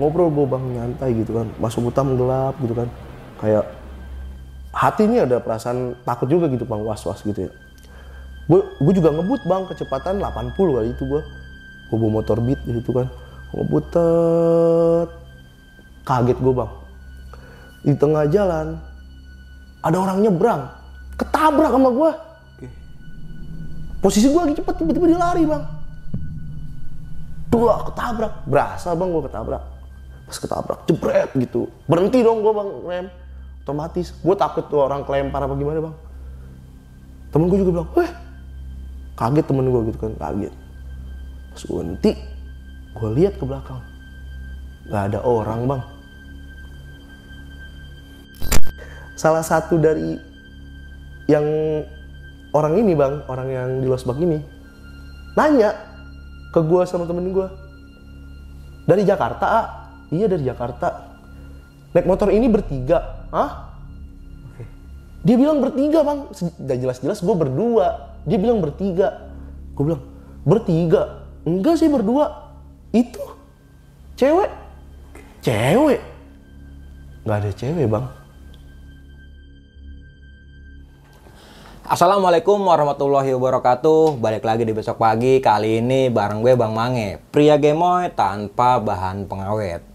ngobrol gue bang nyantai gitu kan. Masuk hutan gelap gitu kan. Kayak hati ini ada perasaan takut juga gitu bang was was gitu ya. Gue gue juga ngebut bang kecepatan 80 kali itu gue gue bawa motor beat gitu kan. Ngebut tet. kaget gue bang. Di tengah jalan ada orang nyebrang. Ketabrak sama gue posisi gue lagi cepet tiba-tiba dia lari bang. Dua ketabrak. Berasa bang gue ketabrak pas ketabrak jebret gitu. Berhenti dong gue bang rem. Otomatis gue takut tuh orang kelempar apa gimana bang. Temen gue juga bilang weh. Kaget temen gue gitu kan kaget. Pas gue berhenti gue lihat ke belakang. Nggak ada orang bang. Salah satu dari yang orang ini bang orang yang di losbak ini nanya ke gue sama temen gue dari Jakarta iya dari Jakarta. Naik motor ini bertiga. Ah dia bilang bertiga bang. Sudah jelas-jelas gue berdua. Dia bilang bertiga. Gue bilang bertiga? Enggak sih berdua. Itu cewek. Cewek? Nggak ada cewek bang. Assalamualaikum warahmatullahi wabarakatuh. Balik lagi di besok pagi. Kali ini bareng gue Bang Mange. Pria gemoy tanpa bahan pengawet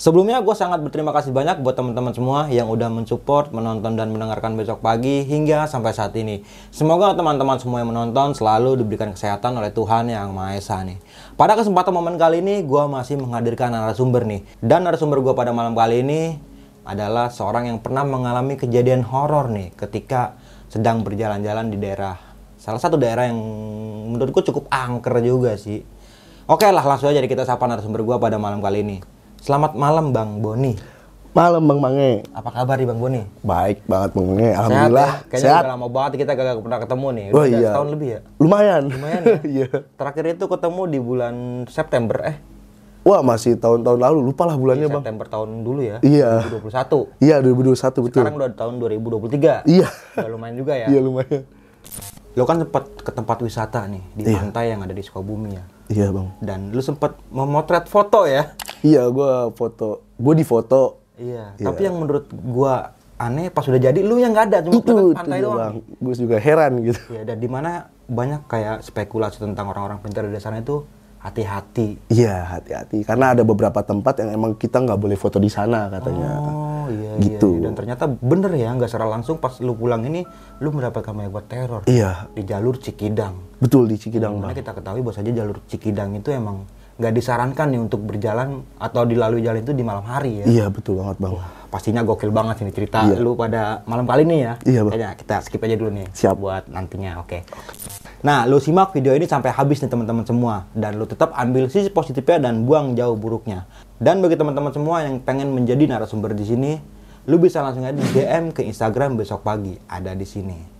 Sebelumnya gue sangat berterima kasih banyak buat teman-teman semua yang udah mensupport, menonton dan mendengarkan besok pagi hingga sampai saat ini. Semoga teman-teman semua yang menonton selalu diberikan kesehatan oleh Tuhan yang Maha Esa nih. Pada kesempatan momen kali ini gue masih menghadirkan narasumber nih. Dan narasumber gue pada malam kali ini adalah seorang yang pernah mengalami kejadian horor nih ketika sedang berjalan-jalan di daerah salah satu daerah yang menurutku cukup angker juga sih. Oke lah langsung aja kita sapa narasumber gua pada malam kali ini. Selamat malam Bang Boni. malam bang Mange Apa kabar nih Bang Boni? baik banget bang Mange Sehat alhamdulillah ya? Kayaknya sehat udah lama banget kita gak pernah ketemu nih. Oh, Udah iya. setahun lebih ya? lumayan Lumayan ya? Iya. Terakhir itu ketemu di bulan September eh. wah masih tahun-tahun lalu lupa lah bulannya bang September tahun dulu ya. Iya. 2021. iya 2021 betul Sekarang udah tahun 2023. iya Udah lumayan juga ya. iya lumayan Lo kan sempat ke tempat wisata nih di Iya. pantai yang ada di Sukabumi ya. iya bang Dan lu sempat memotret foto ya. iya gua foto gua di foto Iya. Tapi yang menurut gua aneh pas udah jadi lu yang nggak ada cuma itu itu pantai dia, doang. bang gue juga heran gitu Iya, dan di mana banyak kayak spekulasi tentang orang-orang pintar di sana itu hati-hati. iya hati-hati karena ada beberapa tempat yang emang kita nggak boleh foto di sana katanya Oh iya, Gitu. iya. Dan ternyata bener ya, nggak secara langsung pas lu pulang ini, lu mendapatkan buat teror iya di jalur Cikidang. betul di Cikidang Karena bang kita ketahui bahwa saja jalur Cikidang itu emang nggak disarankan nih untuk berjalan atau dilalui jalan itu di malam hari ya. iya betul banget bang Pastinya gokil banget ini cerita Iya. lu pada malam kali ini ya. Iya, Bang. Kayaknya kita skip aja dulu nih. Siap. Buat nantinya, oke. Nah, lu simak video ini sampai habis nih teman-teman semua. Dan lu tetap ambil sisi positifnya dan buang jauh buruknya. Dan bagi teman-teman semua yang pengen menjadi narasumber di sini, lu bisa langsung aja di DM ke Instagram besok pagi. Ada di sini.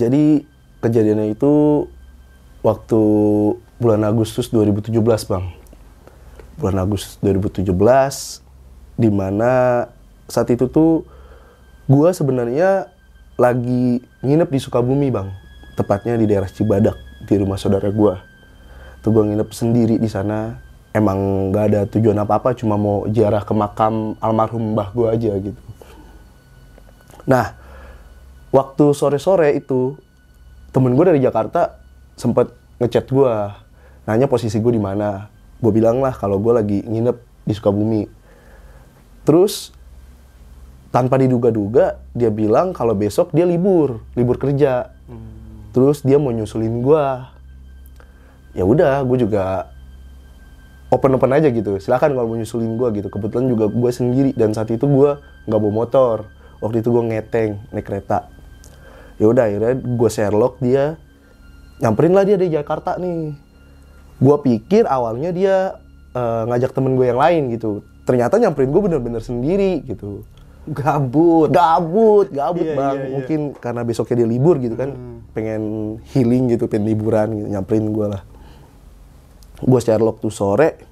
Jadi kejadiannya itu waktu bulan Agustus 2017 bang. Bulan Agustus 2017 di mana saat itu tuh gua sebenarnya lagi nginep di Sukabumi bang. Tepatnya di daerah Cibadak di rumah saudara gua. Tuh gua nginep sendiri di sana. Emang gak ada tujuan apa-apa, cuma mau ziarah ke makam almarhum mbah gua aja gitu. Nah, waktu sore-sore itu temen gue dari Jakarta sempet ngechat gue nanya posisi gue di mana. Gue bilang lah kalau gue lagi nginep di Sukabumi. Terus tanpa diduga-duga dia bilang kalau besok dia libur libur kerja. Terus dia mau nyusulin gue ya udah gue juga open open aja gitu. Silakan kalau mau nyusulin gue gitu. Kebetulan juga gue sendiri dan saat itu gue nggak bawa motor. Waktu itu gue ngeteng naik kereta ya udah akhirnya gue Sherlock dia nyamperin lah dia di Jakarta nih. Gue pikir awalnya dia eh, ngajak temen gue yang lain gitu. Ternyata nyamperin gue bener-bener sendiri gitu. Gabut. gabut gabut Iya, bang iya, iya. mungkin karena besoknya dia libur gitu kan. Pengen healing gitu pengen liburan gitu. Nyamperin gue lah. Gue Sherlock tuh sore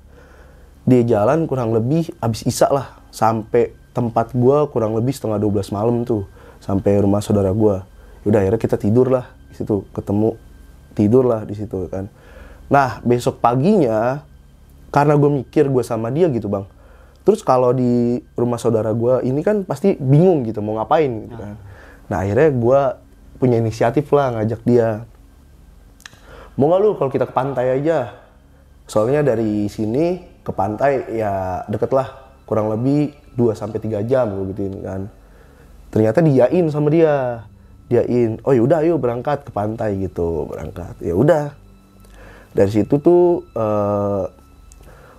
dia jalan kurang lebih abis isa lah. Sampai tempat gue kurang lebih setengah 12 malam tuh. Sampai rumah saudara gue udah akhirnya kita tidur lah di situ ketemu tidur lah di situ kan. Nah besok paginya karena gue mikir gue sama dia gitu bang. Terus kalau di rumah saudara gue ini kan pasti bingung gitu mau ngapain gitu kan. Nah. Akhirnya gue punya inisiatif lah ngajak dia. Mau nggak lu kalau kita ke pantai aja? Soalnya dari sini ke pantai ya deket lah kurang lebih 2 sampai tiga jam gue gituin kan. Ternyata diain sama dia diain oh yaudah ayo berangkat ke pantai gitu berangkat. Ya udah. Dari situ tuh eh,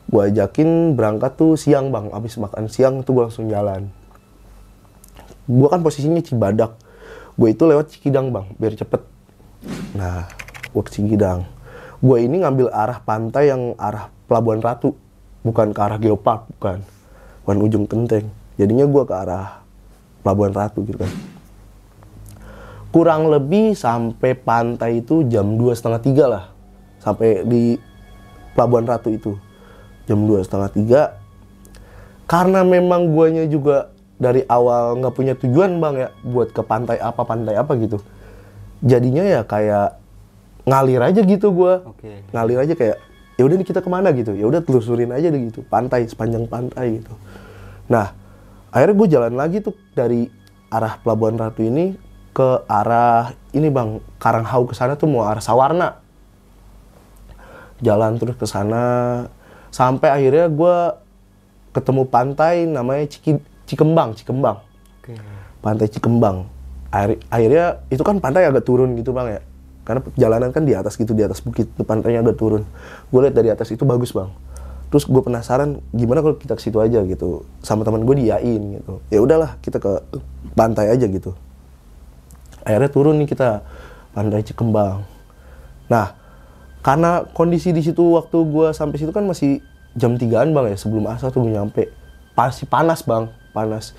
gue ajakin berangkat tuh siang bang. Abis makan siang tuh gue langsung jalan. Gue kan posisinya Cibadak. Gue itu lewat Cikidang bang biar cepet. Nah gue ke Cikidang. Gue ini ngambil arah pantai yang arah Pelabuhan Ratu bukan ke arah Geopark bukan. Bukan ujung Kenteng jadinya gue ke arah Pelabuhan Ratu gitu kan kurang lebih sampai pantai itu jam dua setengah tiga lah. Sampai di Pelabuhan Ratu itu. Jam dua setengah tiga. Karena memang guanya juga dari awal nggak punya tujuan bang ya buat ke pantai apa pantai apa gitu. Jadinya ya kayak ngalir aja gitu gua. Oke. ngalir aja kayak ya udah nih kita ke mana? gitu. Ya udah telusurin aja deh gitu. Pantai sepanjang pantai gitu. Nah akhirnya gue jalan lagi tuh dari arah Pelabuhan Ratu ini ke arah ini bang. Karanghau ke sana tuh mau arah Sawarna. Jalan terus ke sana. Sampai akhirnya gue ketemu pantai namanya Ciki, Cikembang Cikembang. Oke. pantai Cikembang. Akhir- akhirnya itu kan pantai agak turun gitu bang ya. Karena jalanan kan di atas gitu di atas bukit. Pantainya agak turun. Gue lihat dari atas itu bagus bang. Terus gue penasaran gimana kalau kita ke situ aja gitu. Sama teman gue diain gitu. Ya udahlah kita ke pantai aja gitu akhirnya turun nih kita pantai Cikembang nah karena kondisi di situ waktu gue sampai situ kan masih jam 3an bang ya sebelum asar tuh nyampe. Pasti panas bang panas.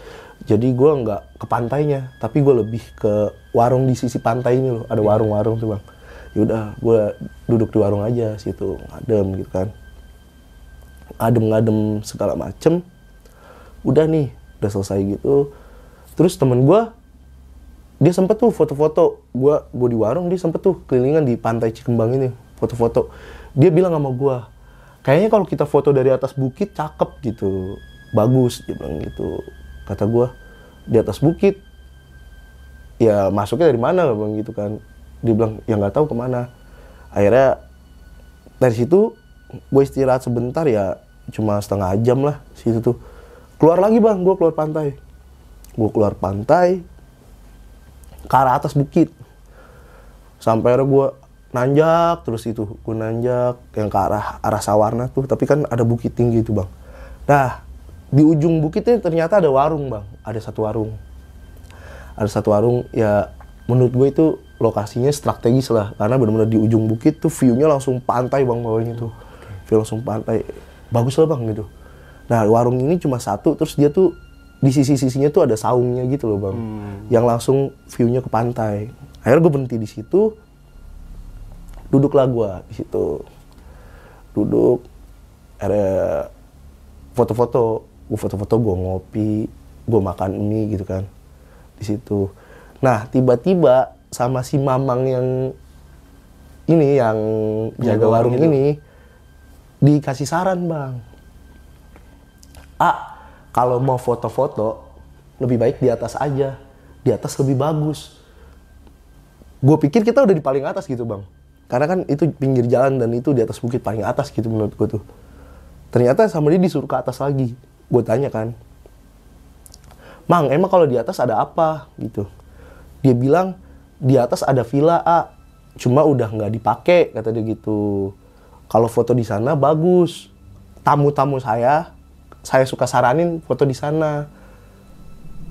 Jadi gue nggak ke pantainya tapi gue lebih ke warung di sisi pantai ini loh. Ada warung-warung tuh bang. Yaudah gue duduk di warung aja situ ngadem gitu kan. Adem-ngadem segala macem. Udah nih udah selesai gitu. Terus temen gue dia sempet tuh foto-foto gua gua di warung dia sempet tuh kelilingan di pantai Cikembang ini foto-foto. Dia bilang sama gua kayaknya kalau kita foto dari atas bukit cakep gitu. Bagus dia bilang gitu. Kata gua di atas bukit. Ya masuknya dari mana? bang gitu kan. Dia bilang ya nggak tahu ke mana. Akhirnya dari situ gue istirahat sebentar ya cuma setengah jam lah situ tuh. Keluar lagi bang gue keluar pantai. Gue keluar pantai ke arah atas bukit. Sampai akhirnya gue nanjak terus itu gue nanjak yang ke arah arah Sawarna tuh. Tapi kan ada bukit tinggi itu bang. Nah di ujung bukitnya ternyata ada warung bang. Ada satu warung. Ada satu warung ya menurut gue itu lokasinya strategis lah. Karena benar-benar di ujung bukit tuh view-nya langsung pantai bang bawahnya tuh. View langsung pantai. Bagus lah bang gitu. Nah warung ini cuma satu terus dia tuh di sisi-sisinya tuh ada saungnya gitu loh bang. Yang langsung view-nya ke pantai. Akhirnya gue berhenti di situ. Duduklah gue di situ. Duduk. Ada foto-foto. Gue foto-foto gue ngopi gue makan mie gitu kan di situ. Nah tiba-tiba sama si mamang yang ini yang jaga warung ini dikasih saran bang. Ah kalau mau foto-foto lebih baik di atas aja. Di atas lebih bagus. Gue pikir kita udah di paling atas gitu bang. Karena kan itu pinggir jalan dan itu di atas bukit paling atas gitu menurut gue tuh. Ternyata sama dia disuruh ke atas lagi. Gue tanya kan. Mang emang kalau di atas ada apa? Gitu. Dia bilang di atas ada villa a. Cuma udah nggak dipakai kata dia gitu. Kalau foto di sana bagus. Tamu-tamu saya saya suka saranin foto di sana.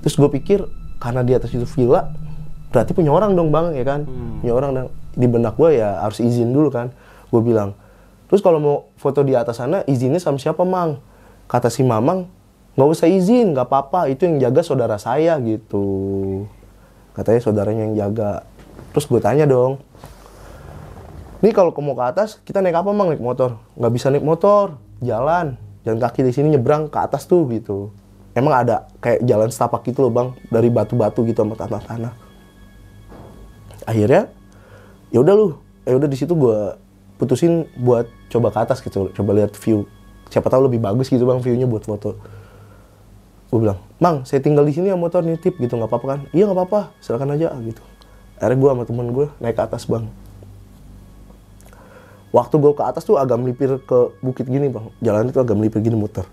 Terus gue pikir karena di atas itu villa berarti punya orang dong bang ya kan? Punya orang dan di benak gue ya harus izin dulu kan? Gue bilang terus kalau mau foto di atas sana izinnya sama siapa mang? Kata si mamang nggak usah izin nggak apa-apa itu yang jaga saudara saya gitu. Katanya saudaranya yang jaga. Terus gue tanya dong ini kalau mau ke atas kita naik apa mang? Naik motor? Nggak bisa naik motor jalan jalan kaki di sini nyebrang ke atas tuh gitu. Emang ada kayak jalan setapak gitu loh bang dari batu-batu gitu sama tanah-tanah. Akhirnya ya udah lu ya udah di situ gue putusin buat coba ke atas gitu coba lihat view. Siapa tahu lebih bagus gitu bang viewnya buat foto. Gue bilang bang saya tinggal di sini ya motor nitip gitu nggak apa-apa kan? Iya nggak apa-apa silakan aja gitu. Akhirnya gue sama temen gue naik ke atas bang waktu gue ke atas tuh agak melipir ke bukit gini bang. Jalan itu agak melipir gini muter.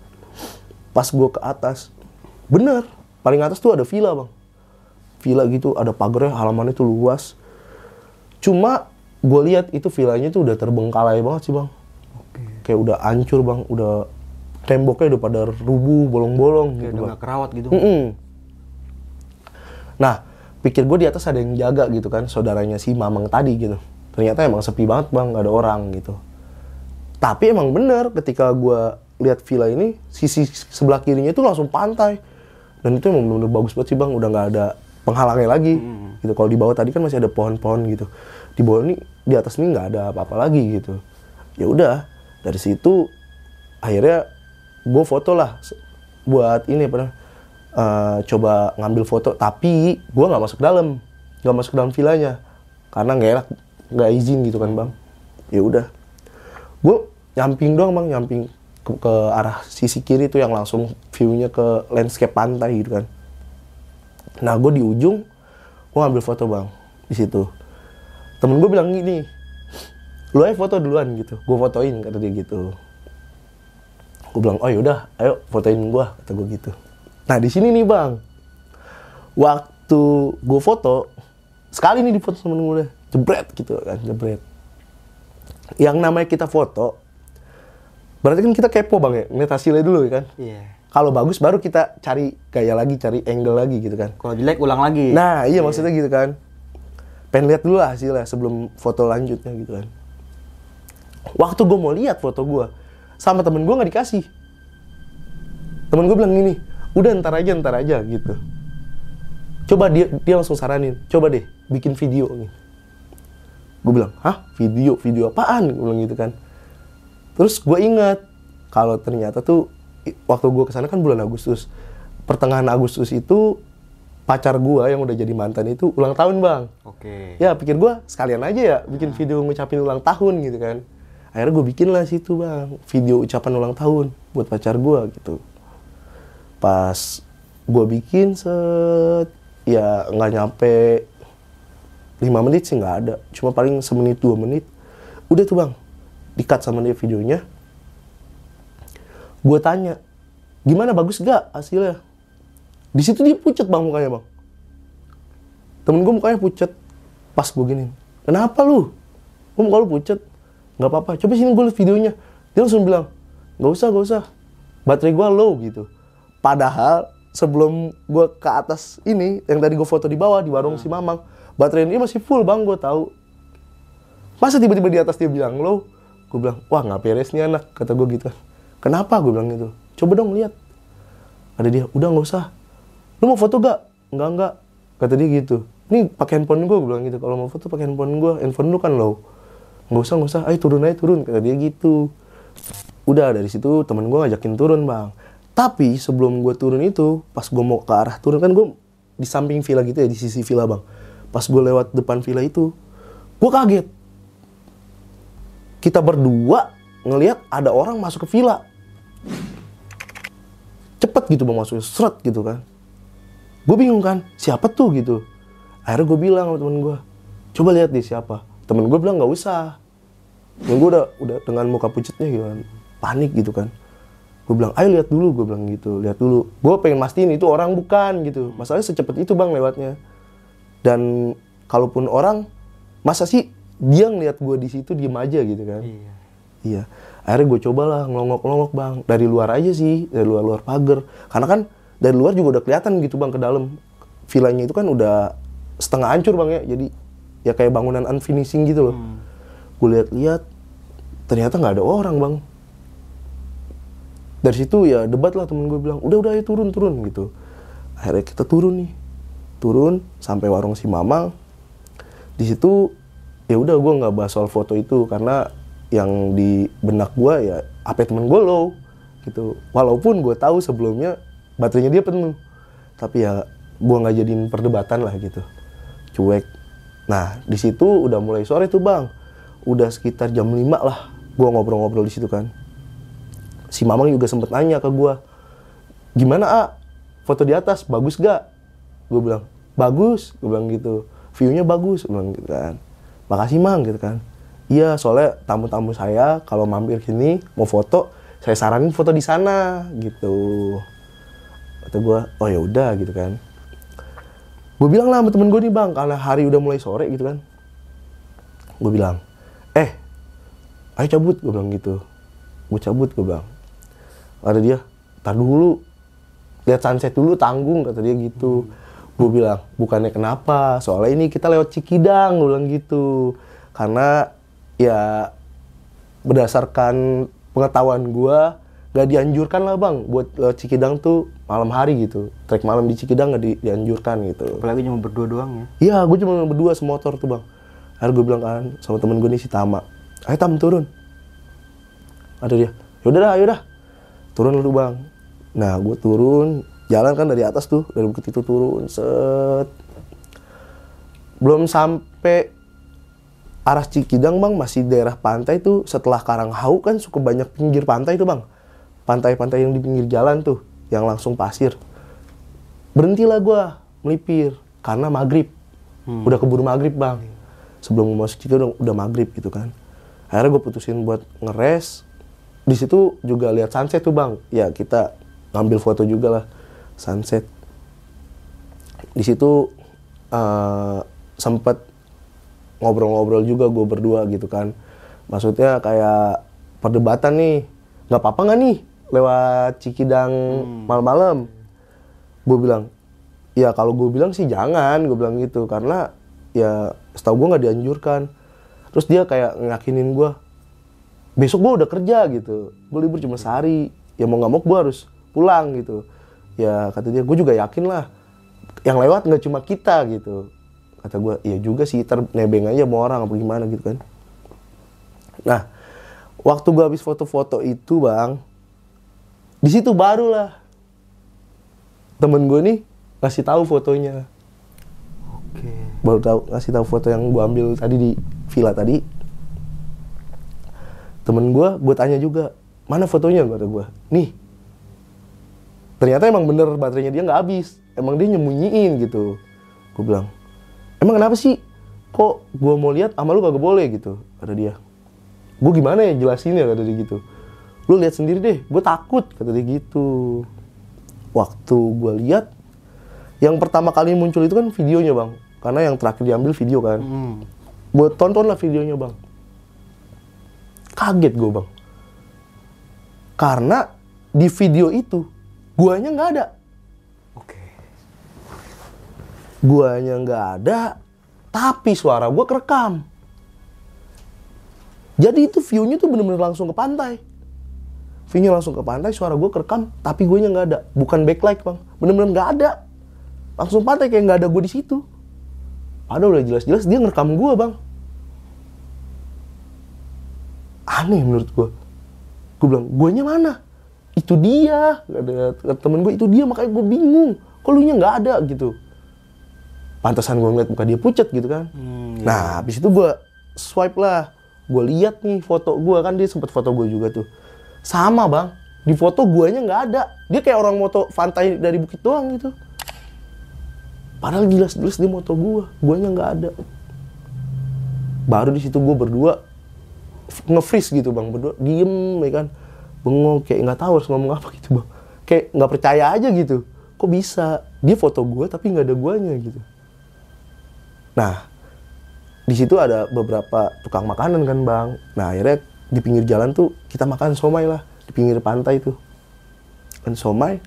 Pas gue ke atas bener paling atas tuh ada villa bang. Villa gitu ada pagarnya halamannya tuh luas. Cuma gue lihat itu villanya tuh udah terbengkalai banget sih bang. Kayak udah hancur bang. Udah temboknya udah pada rubuh bolong-bolong Kayak gitu udah bang. kerawat gitu. Mm-mm. Nah, pikir gue di atas ada yang jaga gitu kan, saudaranya si Mamang tadi gitu. Ternyata emang sepi banget bang, gak ada orang gitu. Tapi emang bener ketika gue lihat villa ini, sisi sebelah kirinya itu langsung pantai. Dan itu emang bener-bener bagus banget sih bang, udah nggak ada penghalangnya lagi. Gitu. Kalau di bawah tadi kan masih ada pohon-pohon gitu. Di bawah ini, di atas ini nggak ada apa-apa lagi gitu. Ya udah, dari situ akhirnya gue foto lah buat ini apa eh, coba ngambil foto tapi gue nggak masuk dalam nggak masuk dalam villanya karena nggak enak nggak izin gitu kan bang. Ya udah. Gue nyamping doang bang nyamping ke, ke arah sisi kiri tuh yang langsung viewnya ke landscape pantai gitu kan. Nah gue di ujung gue ngambil foto bang di situ. Temen gue bilang gini lu aja foto duluan gitu. Gue fotoin kata dia gitu. Gue bilang oh yaudah ayo fotoin gue kata gue gitu. Nah di sini nih bang. Waktu gue foto sekali nih di foto temen gue jebret gitu kan jebret yang namanya kita foto berarti kan kita kepo bang ya ngeliat hasilnya dulu ya kan Iya. kalau bagus baru kita cari gaya lagi cari angle lagi gitu kan Kalau jelek ulang lagi. Nah, iya maksudnya gitu kan. Pengen lihat dulu lah hasilnya sebelum foto lanjutnya gitu kan. Waktu gue mau lihat foto gue, sama temen gue nggak dikasih. Temen gue bilang gini, udah ntar aja, ntar aja gitu. Coba dia dia langsung saranin, coba deh bikin video nih. Gue bilang, hah video, video apaan? Gue bilang gitu kan. Terus gue ingat kalau ternyata tuh waktu gue ke sana kan bulan Agustus, pertengahan Agustus itu pacar gue yang udah jadi mantan itu ulang tahun bang. Oke. Ya pikir gue sekalian aja ya bikin video ngucapin ulang tahun gitu kan. Akhirnya gue bikin lah situ bang video ucapan ulang tahun buat pacar gue gitu. Pas gue bikin set ya nggak nyampe 5 menit sih nggak ada. Cuma paling semenit dua menit. Udah tuh bang. Dikat sama dia videonya. Gue tanya gimana? Bagus gak hasilnya? Di situ dia pucat bang mukanya bang. Temen gue mukanya pucat pas gue gini kenapa lu? Gue muka lu pucat nggak apa-apa. Coba sini gue liat videonya. Dia langsung bilang nggak usah nggak usah. Baterai gue low gitu. Padahal sebelum gue ke atas ini yang tadi gue foto di bawah di warung si mamang baterai dia masih full bang gue tahu. Masa tiba-tiba di atas dia bilang low gue bilang wah nggak beres nih anak kata gue gitu kenapa? Gue bilang gitu. Coba dong lihat. Ada dia udah nggak usah. Lu mau foto gak nggak nggak. Kata dia gitu. Ini pakai handphone gue gue bilang gitu. Kalau mau foto pakai handphone gue handphone lu kan low. Nggak usah nggak usah. Ayo turun aja turun kata dia gitu. Udah dari situ temen gue ngajakin turun bang. Tapi sebelum gue turun itu pas gue mau ke arah turun kan gue di samping villa gitu ya di sisi villa bang pas gue lewat depan villa itu gue kaget. Kita berdua ngelihat ada orang masuk ke villa. Cepet gitu bang masuk seret gitu kan. Gue bingung kan siapa tuh gitu. Akhirnya gue bilang sama temen gue coba lihat deh siapa. Temen gue bilang nggak usah. Temen gue udah udah dengan muka pucetnya gitu kan panik gitu kan. Gue bilang ayo lihat dulu. Gue bilang gitu lihat dulu. Gue pengen mastiin itu orang bukan gitu. Masalahnya secepat itu bang lewatnya dan kalaupun orang masa sih dia ngeliat gue di situ diem aja gitu kan? Iya. iya. Akhirnya gue cobalah ngelongok-ngelongok bang. Dari luar aja sih dari luar luar pagar. Karena kan dari luar juga udah kelihatan gitu bang ke dalam. Villanya itu kan udah setengah hancur bang ya. Jadi ya kayak bangunan unfinishing gitu loh. Gue lihat-lihat ternyata nggak ada orang bang. Dari situ ya debat lah temen gue bilang udah udah ayo turun turun gitu. Akhirnya kita turun nih turun sampai warung si mamang di situ ya udah gue nggak bahas soal foto itu karena yang di benak gue ya apa temen gue low gitu. Walaupun gue tahu sebelumnya baterainya dia penuh tapi ya gue nggak jadiin perdebatan lah gitu. Cuek. Nah di situ udah mulai sore tuh bang. Udah sekitar jam 5 lah gue ngobrol-ngobrol di situ kan. Si mamang juga sempet nanya ke gue gimana a? Foto di atas bagus gak gue bilang bagus. Gue bilang gitu. Viewnya bagus. Gue bilang gitu kan. Makasih mang. Gitu kan. Iya soalnya tamu-tamu saya kalau mampir sini mau foto saya saranin foto di sana. Gitu. Kata gue oh ya udah. Gitu kan. Gue bilang lah sama temen gue nih bang karena hari udah mulai sore. Gitu kan. Gue bilang eh ayo cabut. Gue bilang gitu. Gue cabut gue bilang. Ada dia tar dulu. Lihat sunset dulu tanggung kata dia gitu gue bilang bukannya kenapa soalnya ini kita lewat Cikidang gue bilang gitu karena ya berdasarkan pengetahuan gue gak dianjurkan lah bang buat lewat Cikidang tuh malam hari gitu trek malam di Cikidang gak di- dianjurkan gitu Apalagi cuma berdua doang ya. Iya, gue cuma berdua semotor tuh bang. Akhirnya gue bilang kan sama temen gue nih si Tama, ayo Tam turun. Ada dia, yaudah dah, ayo dah. Turun dulu bang. Nah, gue turun, jalan kan dari atas tuh, dari bukit itu turun, set. Belum sampai arah Cikidang bang, masih daerah pantai tuh. Setelah Karanghau kan suka banyak pinggir pantai tuh bang. Pantai-pantai yang di pinggir jalan tuh, yang langsung pasir. Berhentilah gue melipir karena maghrib. Udah keburu maghrib bang. Sebelum mau masuk situ udah, udah maghrib gitu kan. Akhirnya gue putusin buat ngeres. Di situ juga lihat sunset tuh bang. Ya kita ngambil foto juga lah sunset. Di situ eh, sempet ngobrol-ngobrol juga gue berdua gitu kan. Maksudnya kayak perdebatan nih nggak apa-apa nggak nih lewat Cikidang malam-malam? Gue bilang ya kalau gue bilang sih jangan gue bilang gitu. Karena ya setahu gue nggak dianjurkan. Terus dia kayak ngakinin gue besok gue udah kerja gitu. Gue libur cuma sehari. Ya mau nggak mau gue harus pulang gitu ya kata dia gue juga yakin lah. Yang lewat nggak cuma kita gitu. Kata gue iya juga sih ntar nebeng aja mau orang apa gimana gitu kan. Nah waktu gue habis foto-foto itu bang di situ barulah temen gue nih ngasih tahu fotonya. Oke. baru tahu ngasih tahu foto yang gue ambil tadi di villa tadi. Temen gue gue tanya juga mana fotonya? kata gue nih ternyata emang bener baterainya dia nggak habis. Emang dia nyembunyiin gitu. Gue bilang emang kenapa sih? Kok gue mau lihat sama lu kagak boleh? gitu kata dia. Gue gimana ya jelasinnya kata dia gitu. Lu lihat sendiri deh gue takut kata dia gitu. Waktu gue lihat yang pertama kali muncul itu kan videonya bang. Karena yang terakhir diambil video kan. Hmm. gue tonton lah videonya bang. Kaget gue bang. Karena di video itu guanya nggak ada. Oke. guanya nggak ada tapi suara gue kerekam. Jadi itu view-nya tuh bener-bener langsung ke pantai. View-nya langsung ke pantai suara gue kerekam tapi guanya nggak ada. Bukan backlight bang. Bener-bener nggak ada. Langsung pantai kayak nggak ada gue di situ. Padahal udah jelas-jelas dia ngerekam gue bang. Aneh menurut gue gue bilang guanya mana itu dia ada temen gue itu dia makanya gue bingung. Kok lu nya nggak ada gitu. Pantesan gue ngeliat muka dia pucat gitu kan. Hmm, nah habis itu gue swipe lah. Gue lihat nih foto gue kan dia sempet foto gue juga tuh. Sama bang. Di foto guanya nggak ada. Dia kayak orang moto pantai dari bukit doang gitu. Padahal jelas-jelas dia moto gue guanya nggak ada. Baru di situ gue berdua nge-freeze gitu bang berdua. Diem ya kan bengong kayak nggak tahu harus ngomong apa gitu bang. Kayak nggak percaya aja gitu. Kok bisa? Dia foto gue tapi nggak ada guanya gitu. Nah di situ ada beberapa tukang makanan kan bang. Nah akhirnya di pinggir jalan tuh kita makan somai lah di pinggir pantai tuh. Kan somai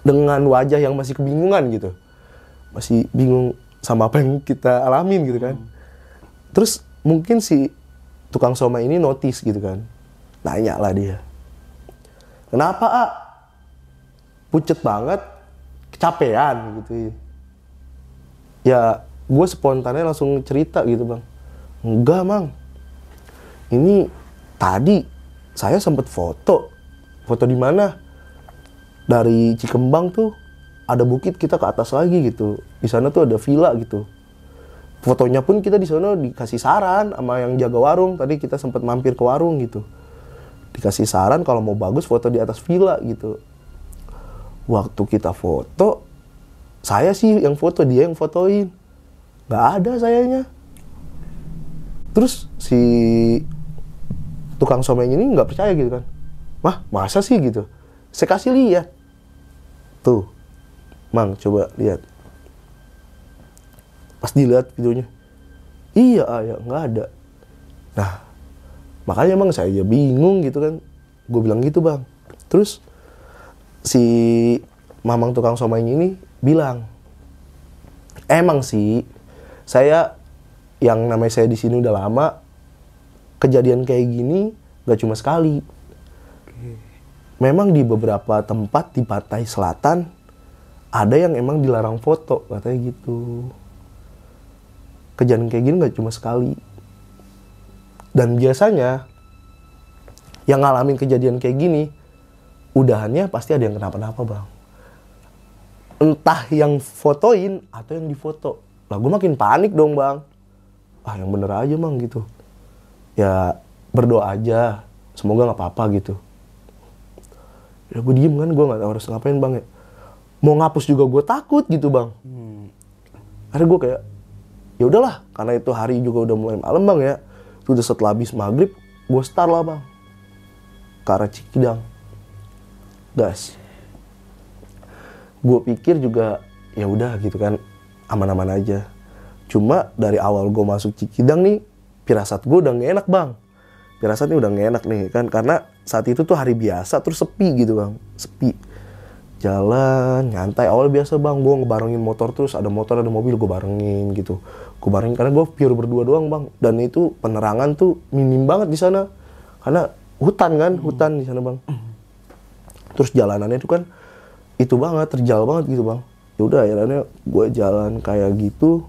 dengan wajah yang masih kebingungan gitu. Masih bingung sama apa yang kita alamin gitu kan. Terus mungkin si tukang somai ini notice gitu kan nanya lah dia. Kenapa ah pucet banget. Kecapean gitu. Ya gue spontannya langsung cerita gitu bang. Enggak mang. Ini tadi saya sempat foto. Foto di mana? Dari Cikembang tuh. Ada bukit kita ke atas lagi gitu. Di sana tuh ada villa gitu. Fotonya pun kita di sana dikasih saran sama yang jaga warung. Tadi kita sempat mampir ke warung gitu dikasih saran kalau mau bagus foto di atas villa gitu. Waktu kita foto saya sih yang foto dia yang fotoin. Nggak ada sayanya. Terus si tukang someng ini nggak percaya gitu kan. Wah masa sih gitu? Saya kasih lihat. Tuh mang coba lihat. Pas dilihat videonya. Iya ayah nggak ada. Nah makanya emang saya ya bingung gitu kan. Gue bilang gitu bang. Terus si mamang tukang somai ini bilang emang sih saya yang namanya saya di sini udah lama kejadian kayak gini gak cuma sekali. Memang di beberapa tempat di pantai selatan ada yang emang dilarang foto katanya gitu. Kejadian kayak gini gak cuma sekali dan biasanya yang ngalamin kejadian kayak gini udahannya pasti ada yang kenapa-napa bang. Entah yang fotoin atau yang difoto. Lah gue makin panik dong bang. Ah yang bener aja bang gitu. Ya berdoa aja. Semoga nggak apa-apa gitu. Ya gue diem kan gue nggak tahu harus ngapain bang ya. Mau ngapus juga gue takut gitu bang. Hmm. akhirnya gue kayak ya udahlah karena itu hari juga udah mulai malam bang ya itu udah setelah habis maghrib gue start lah bang. Ke arah Cikidang. Gas. Gue pikir juga ya udah gitu kan aman-aman aja. Cuma dari awal gue masuk Cikidang nih pirasat gue udah gak enak bang. Pirasatnya udah gak enak nih kan? Karena saat itu tuh hari biasa terus sepi gitu bang. Sepi. Jalan nyantai. Awal biasa bang gue ngebarengin motor terus ada motor ada mobil gue barengin gitu gue barengin karena gue pure berdua doang bang. Dan itu penerangan tuh minim banget di sana. Karena hutan kan hutan di sana bang. Terus jalanannya itu kan itu banget terjal banget gitu bang. Ya udah akhirnya gue jalan kayak gitu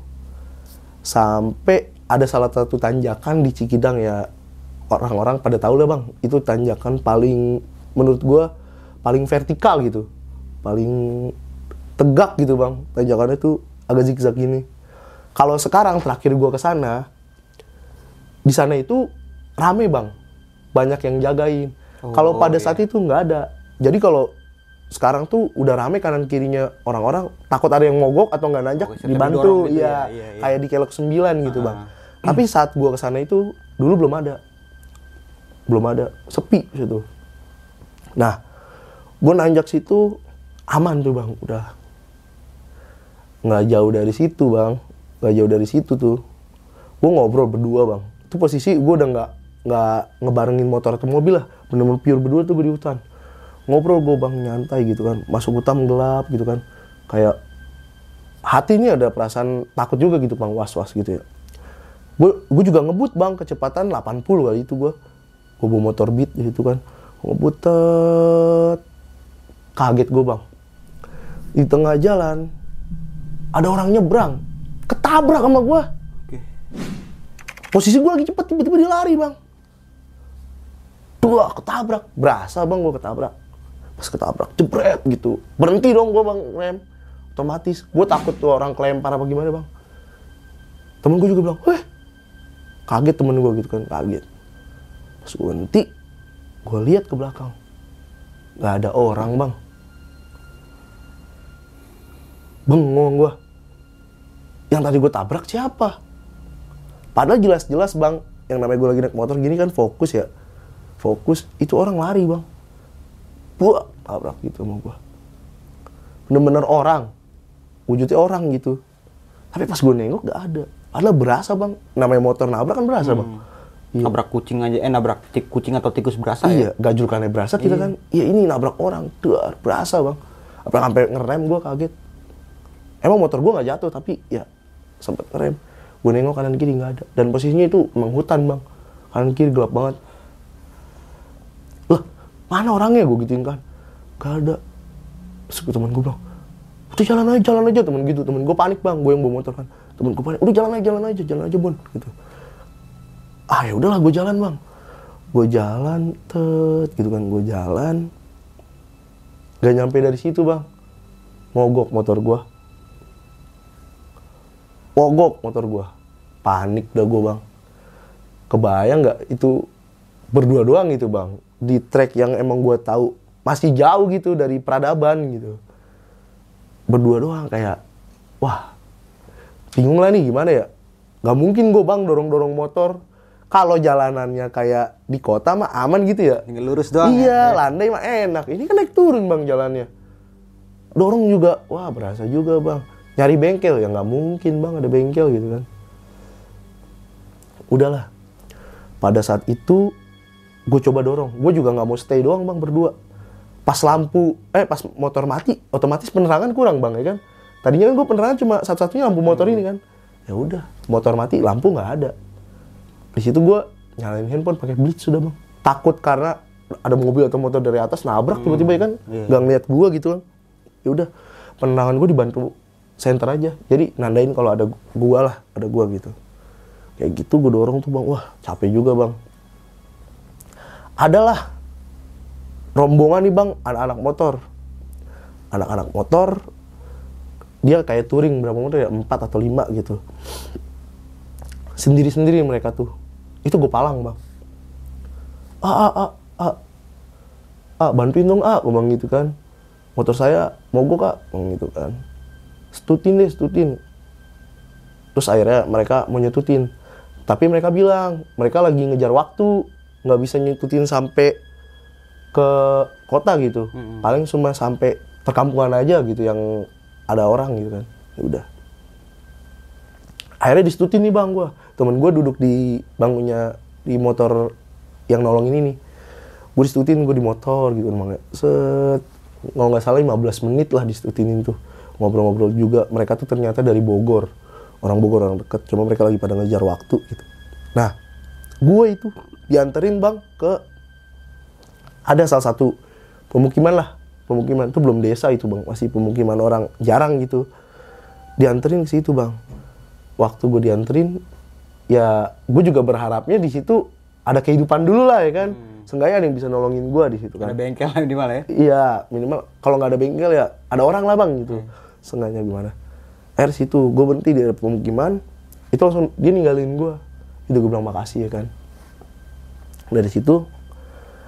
sampai ada salah satu tanjakan di Cikidang ya. Orang-orang pada tahu lah bang. Itu tanjakan paling menurut gue paling vertikal gitu. Paling tegak gitu bang. Tanjakannya tuh agak zigzag gini kalau sekarang terakhir gue ke sana di sana itu rame bang. Banyak yang jagain. Oh, kalau pada iya. saat itu nggak ada. Jadi kalau sekarang tuh udah rame kanan kirinya orang-orang takut ada yang mogok atau nggak nanjak oh, dibantu. gitu ya, ya, ya, ya kayak di kelok 9 gitu uh. bang tapi saat gua ke sana itu dulu belum ada. Belum ada. Sepi situ. Nah gua nanjak situ aman tuh bang. Udah. Nggak jauh dari situ bang nggak jauh dari situ tuh. Gua ngobrol berdua bang. Itu posisi gua udah nggak nggak ngebarengin motor atau mobil lah. Bener-bener pure berdua tuh gue di hutan. Ngobrol gue bang nyantai gitu kan. Masuk hutan gelap gitu kan. Kayak hati ini ada perasaan takut juga gitu bang. Was was gitu ya. Gue gue juga ngebut bang kecepatan 80 kali itu gue gue bawa motor beat gitu kan. Ngebut kaget gue bang. Di tengah jalan ada orang nyebrang ketabrak sama gue posisi gue lagi cepet tiba-tiba dia lari bang. Dua ketabrak. Berasa bang gue ketabrak. Pas ketabrak jebret gitu. Berhenti dong gue bang rem. Otomatis gue takut tuh orang kelempar apa gimana bang. Temen gue juga bilang weh. Kaget temen gue gitu kan kaget. Pas gue berhenti gue lihat ke belakang. Nggak ada orang bang. Bengong gue yang tadi gue tabrak siapa padahal jelas-jelas bang yang namanya gue lagi naik motor gini kan fokus ya fokus itu orang lari bang buah tabrak gitu sama gue bener-bener orang wujudnya orang gitu tapi pas gue nengok gak ada padahal berasa bang namanya motor nabrak kan berasa hmm. bang Iya. Nabrak kucing aja, eh nabrak kucing atau tikus berasa ya? Iya, gajulkannya berasa kita kan. Iya ini nabrak orang, dar berasa bang. Apa sampai ngerem gue kaget. Emang motor gue nggak jatuh tapi ya sempet ngerem. Gue nengok kanan kiri nggak ada. Dan posisinya itu emang hutan bang. Kanan kiri gelap banget. Lah mana orangnya gue gituin kan? Gak ada. Terus temen gue bilang, udah jalan aja, jalan aja temen gitu. Temen gue panik bang, gue yang bawa motor kan. Temen gue panik, udah jalan aja, jalan aja, jalan aja bon. Gitu. Ah ya udahlah gue jalan bang gue jalan tet gitu kan gue jalan gak nyampe dari situ bang mogok motor gue mogok motor gue panik dah gue bang. Kebayang nggak itu? Berdua doang gitu bang. Di track yang emang gue tahu masih jauh gitu dari peradaban gitu. Berdua doang kayak wah bingung lah nih gimana ya? Nggak mungkin gue bang dorong dorong motor. Kalau jalanannya kayak di kota mah aman gitu ya. Tinggal lurus doang iya ya? landai mah enak. Ini kan naik turun bang jalannya. Dorong juga wah berasa juga bang nyari bengkel ya nggak mungkin bang ada bengkel gitu kan. Udahlah. Pada saat itu gue coba dorong. Gue juga nggak mau stay doang bang berdua. Pas lampu eh pas motor mati otomatis penerangan kurang bang ya kan. Tadinya kan gue penerangan cuma satu-satunya lampu motor ini kan. Ya udah motor mati lampu nggak ada. Di situ gue nyalain handphone pakai blitz sudah bang. Takut karena ada mobil atau motor dari atas nabrak tiba-tiba ya kan. nggak ngeliat gue gitu kan. Ya udah penerangan gue dibantu center aja. Jadi nandain kalau ada gua lah ada gua gitu. Kayak gitu gue dorong tuh bang. Wah capek juga bang. Adalah rombongan nih bang anak-anak motor. Anak-anak motor dia kayak touring berapa motor ya? Empat atau lima gitu. Sendiri-sendiri mereka tuh. Itu gue palang bang. Ah ah ah ah ah bantuin dong ah gue bilang gitu kan. Motor saya mogok kak? Bilang gitu kan setutin deh setutin terus akhirnya mereka mau nyetutin. Tapi mereka bilang mereka lagi ngejar waktu nggak bisa nyetutin sampai ke kota gitu. Paling cuma sampai perkampungan aja gitu yang ada orang gitu kan. Ya udah. Akhirnya disetutin nih bang gue temen gue duduk di bangkunya di motor yang nolong ini. Nih gue disetutin gue di motor gitu emang set. Kalau nggak salah 15 menit lah disetutinin tuh ngobrol-ngobrol juga. Mereka tuh ternyata dari Bogor. Orang Bogor orang deket. Cuma mereka lagi pada ngejar waktu gitu. Nah gue itu dianterin bang ke ada salah satu pemukiman lah. Pemukiman itu belum desa itu bang. Masih pemukiman orang jarang gitu. Dianterin ke situ bang. Waktu gue dianterin ya gue juga berharapnya di situ ada kehidupan dulu lah ya kan. Seenggaknya ada yang bisa nolongin gue di situ kan. Ada bengkel mana ya? Iya, minimal kalau nggak ada bengkel ya ada orang lah bang gitu. Seenggaknya gimana? Air situ, gue berhenti di pemukiman, itu langsung dia ninggalin gue. Itu gue bilang makasih ya kan. Dari situ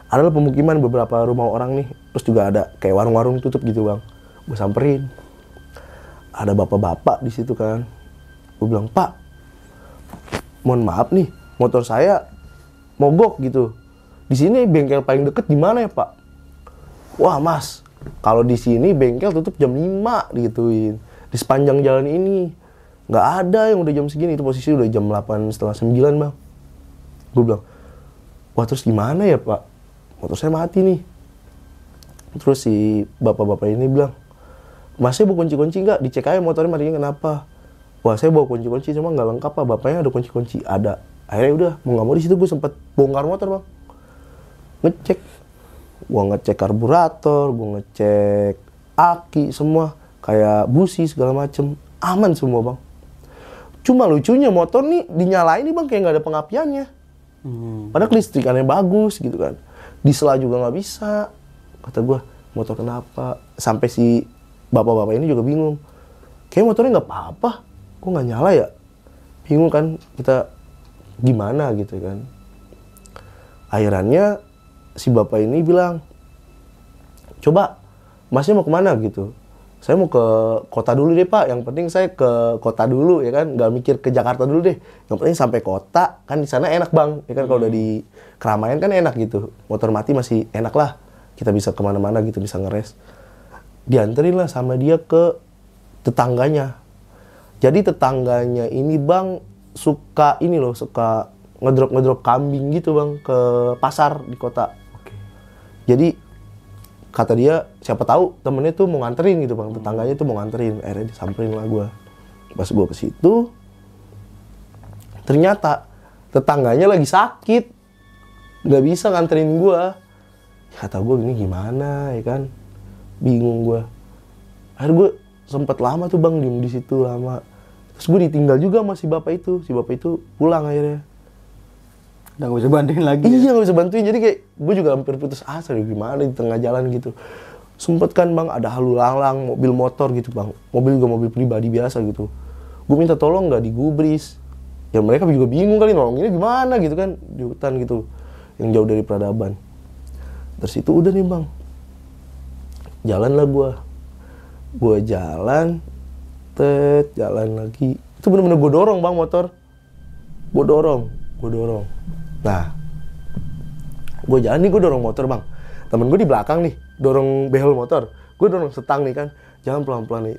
adalah pemukiman beberapa rumah orang nih, terus juga ada kayak warung-warung tutup gitu bang. Gue samperin, ada bapak-bapak di situ kan. Gue bilang Pak, mohon maaf nih, motor saya mogok gitu. Di sini bengkel paling deket di mana ya Pak? Wah Mas, kalau di sini bengkel tutup jam 5 digituin. Di sepanjang jalan ini nggak ada yang udah jam segini itu posisi udah jam 8 setengah 9 bang. Gue bilang, wah terus gimana ya Pak? Motor saya mati nih. Terus si bapak-bapak ini bilang, Mas saya bawa kunci-kunci nggak? Dicek aja motornya matinya kenapa? Wah saya bawa kunci-kunci cuma nggak lengkap pak. Bapaknya ada kunci-kunci ada. Akhirnya udah mau nggak mau di situ gue sempet bongkar motor bang ngecek gua ngecek karburator gua ngecek aki semua. Kayak busi segala macem. Aman semua bang. Cuma lucunya motor nih dinyalain nih bang kayak nggak ada pengapiannya. Padahal kelistrikannya bagus gitu kan. Di sela juga nggak bisa. Kata gua motor kenapa? Sampai si bapak-bapak ini juga bingung. Kayak motornya nggak apa-apa. Kok nggak nyala ya. Bingung kan kita gimana? Gitu kan. Akhirannya si bapak ini bilang coba masnya mau ke mana? Gitu. Saya mau ke kota dulu deh pak. Yang penting saya ke kota dulu ya kan? Nggak mikir ke Jakarta dulu deh. Yang penting sampai kota kan di sana enak bang. Ya kan kalau udah di keramaian kan enak gitu. Motor mati masih enak lah. Kita bisa ke mana-mana gitu bisa ngeres. Dianterin lah sama dia ke tetangganya. Jadi tetangganya ini bang suka ini loh suka ngedrop ngedrop kambing gitu bang ke pasar di kota. Jadi kata dia siapa tahu temennya tuh mau nganterin gitu bang. Tetangganya tuh mau nganterin. Akhirnya disamperin lah gue pas gue ke situ ternyata tetangganya lagi sakit. Nggak bisa nganterin gue kata gue gini gimana? Ya kan. Bingung gue akhirnya gue sempet lama tuh bang diem di situ lama. Terus gue ditinggal juga sama si bapak itu. Si bapak itu pulang akhirnya Udah gak bisa bantuin lagi. ya? Iya nggak bisa bantuin jadi kayak gue juga hampir putus asa ya gimana di tengah jalan gitu. Sempet kan bang ada halu lalang mobil motor gitu bang, mobil juga mobil pribadi biasa gitu. Gue minta tolong nggak digubris. Ya mereka juga bingung kali nolonginnya gimana gitu kan di hutan gitu yang jauh dari peradaban. Terus itu udah nih bang, jalan lah gue, gue jalan, tet jalan lagi. Itu bener-bener gue dorong bang motor, gue dorong, gue dorong. Nah, gue jalan nih gue dorong motor bang temen gue di belakang nih dorong behel motor gue dorong setang nih kan jalan pelan pelan nih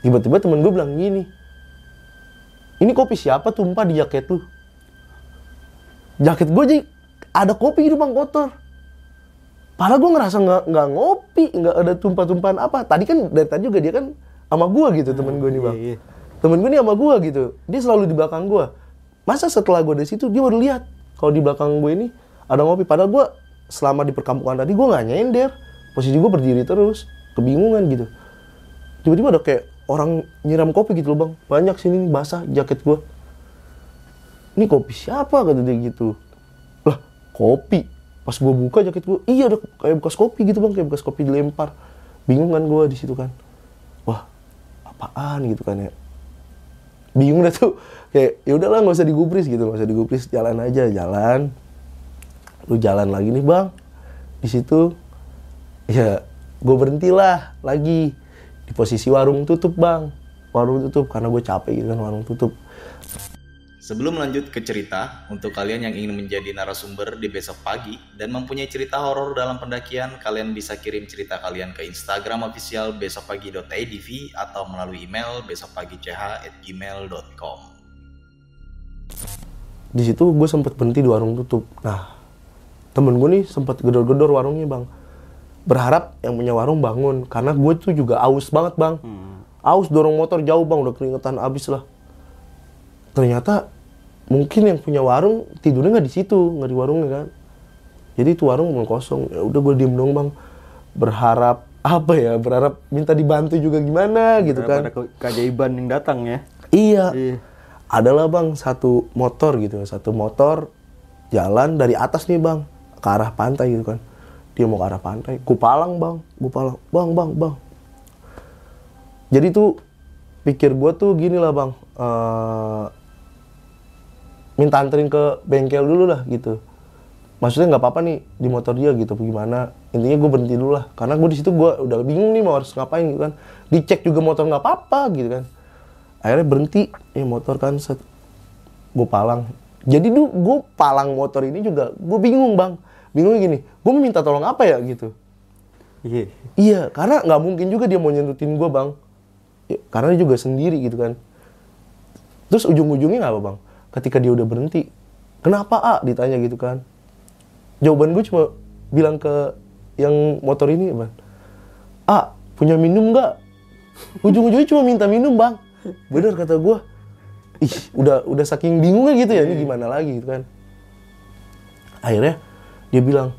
tiba-tiba temen gue bilang gini ini kopi siapa tumpah di jaket lu jaket gue jadi ada kopi gitu bang kotor Padahal gue ngerasa nggak nggak ngopi, nggak ada tumpah-tumpahan apa. Tadi kan dari tadi juga dia kan sama gue gitu temen gue nih bang. iya, iya. Temen gue nih sama gue gitu. Dia selalu di belakang gue. Masa setelah gue dari situ dia baru lihat kalau di belakang gue ini ada ngopi. Padahal gue selama di perkampungan tadi gue nggak nyender. Posisi gue berdiri terus, kebingungan gitu. Tiba-tiba ada kayak orang nyiram kopi gitu loh bang. Banyak sini basah jaket gue. Ini kopi siapa kata dia gitu. Lah kopi. Pas gue buka jaket gue, iya ada kayak bekas kopi gitu bang, kayak bekas kopi dilempar. Bingung kan gue di situ kan. Wah apaan gitu kan ya bingung dah tuh kayak ya udahlah nggak usah digubris gitu. Nggak usah digubris jalan aja jalan. Lu jalan lagi nih bang. Di situ ya gue berhentilah lagi. Di posisi warung tutup bang. Warung tutup karena gue capek gitu kan warung tutup. Sebelum lanjut ke cerita, untuk kalian yang ingin menjadi narasumber di besok pagi dan mempunyai cerita horor dalam pendakian, kalian bisa kirim cerita kalian ke Instagram official besokpagi.idv atau melalui email besokpagi.ch@gmail.com. di situ gue sempet berhenti di warung tutup. Nah temen gue nih sempet gedor-gedor warungnya bang. Berharap yang punya warung bangun karena gue tuh juga aus banget bang. Aus dorong motor jauh bang. Udah keringetan abis lah. Ternyata mungkin yang punya warung tidurnya nggak di situ nggak di warungnya kan? Jadi itu warung belum kosong. Ya udah gue diem dong bang. Berharap apa ya? Berharap minta dibantu juga gimana gitu kan? Ada ke- keajaiban yang datang ya. Iya. Iya. Adalah bang satu motor gitu, satu motor jalan dari atas nih bang ke arah pantai gitu kan. Dia mau ke arah pantai, kupalang bang, kupalang, bang bang bang. Jadi tuh pikir gue tuh gini lah bang, eh, minta anterin ke bengkel dulu lah gitu. Maksudnya nggak apa-apa nih di motor dia gitu, gimana? Intinya gue berhenti dulu lah, karena gue di situ gue udah bingung nih mau harus ngapain gitu kan. Dicek juga motor nggak apa-apa gitu kan akhirnya berhenti. Ya motor kan set gue palang. Jadi tuh gue palang motor ini juga gue bingung bang. Bingungnya gini gue minta tolong apa ya? Gitu. Iya. iya karena nggak mungkin juga dia mau nyentutin gue bang. Ya, karena dia juga sendiri gitu kan. Terus ujung-ujungnya nggak apa bang? Ketika dia udah berhenti kenapa a? Ditanya gitu kan. Jawaban gue cuma bilang ke yang motor ini bang. A punya minum nggak? Ujung-ujungnya cuma minta minum bang bener kata gue ih udah udah saking bingungnya gitu ya ini gimana lagi gitu kan. Akhirnya dia bilang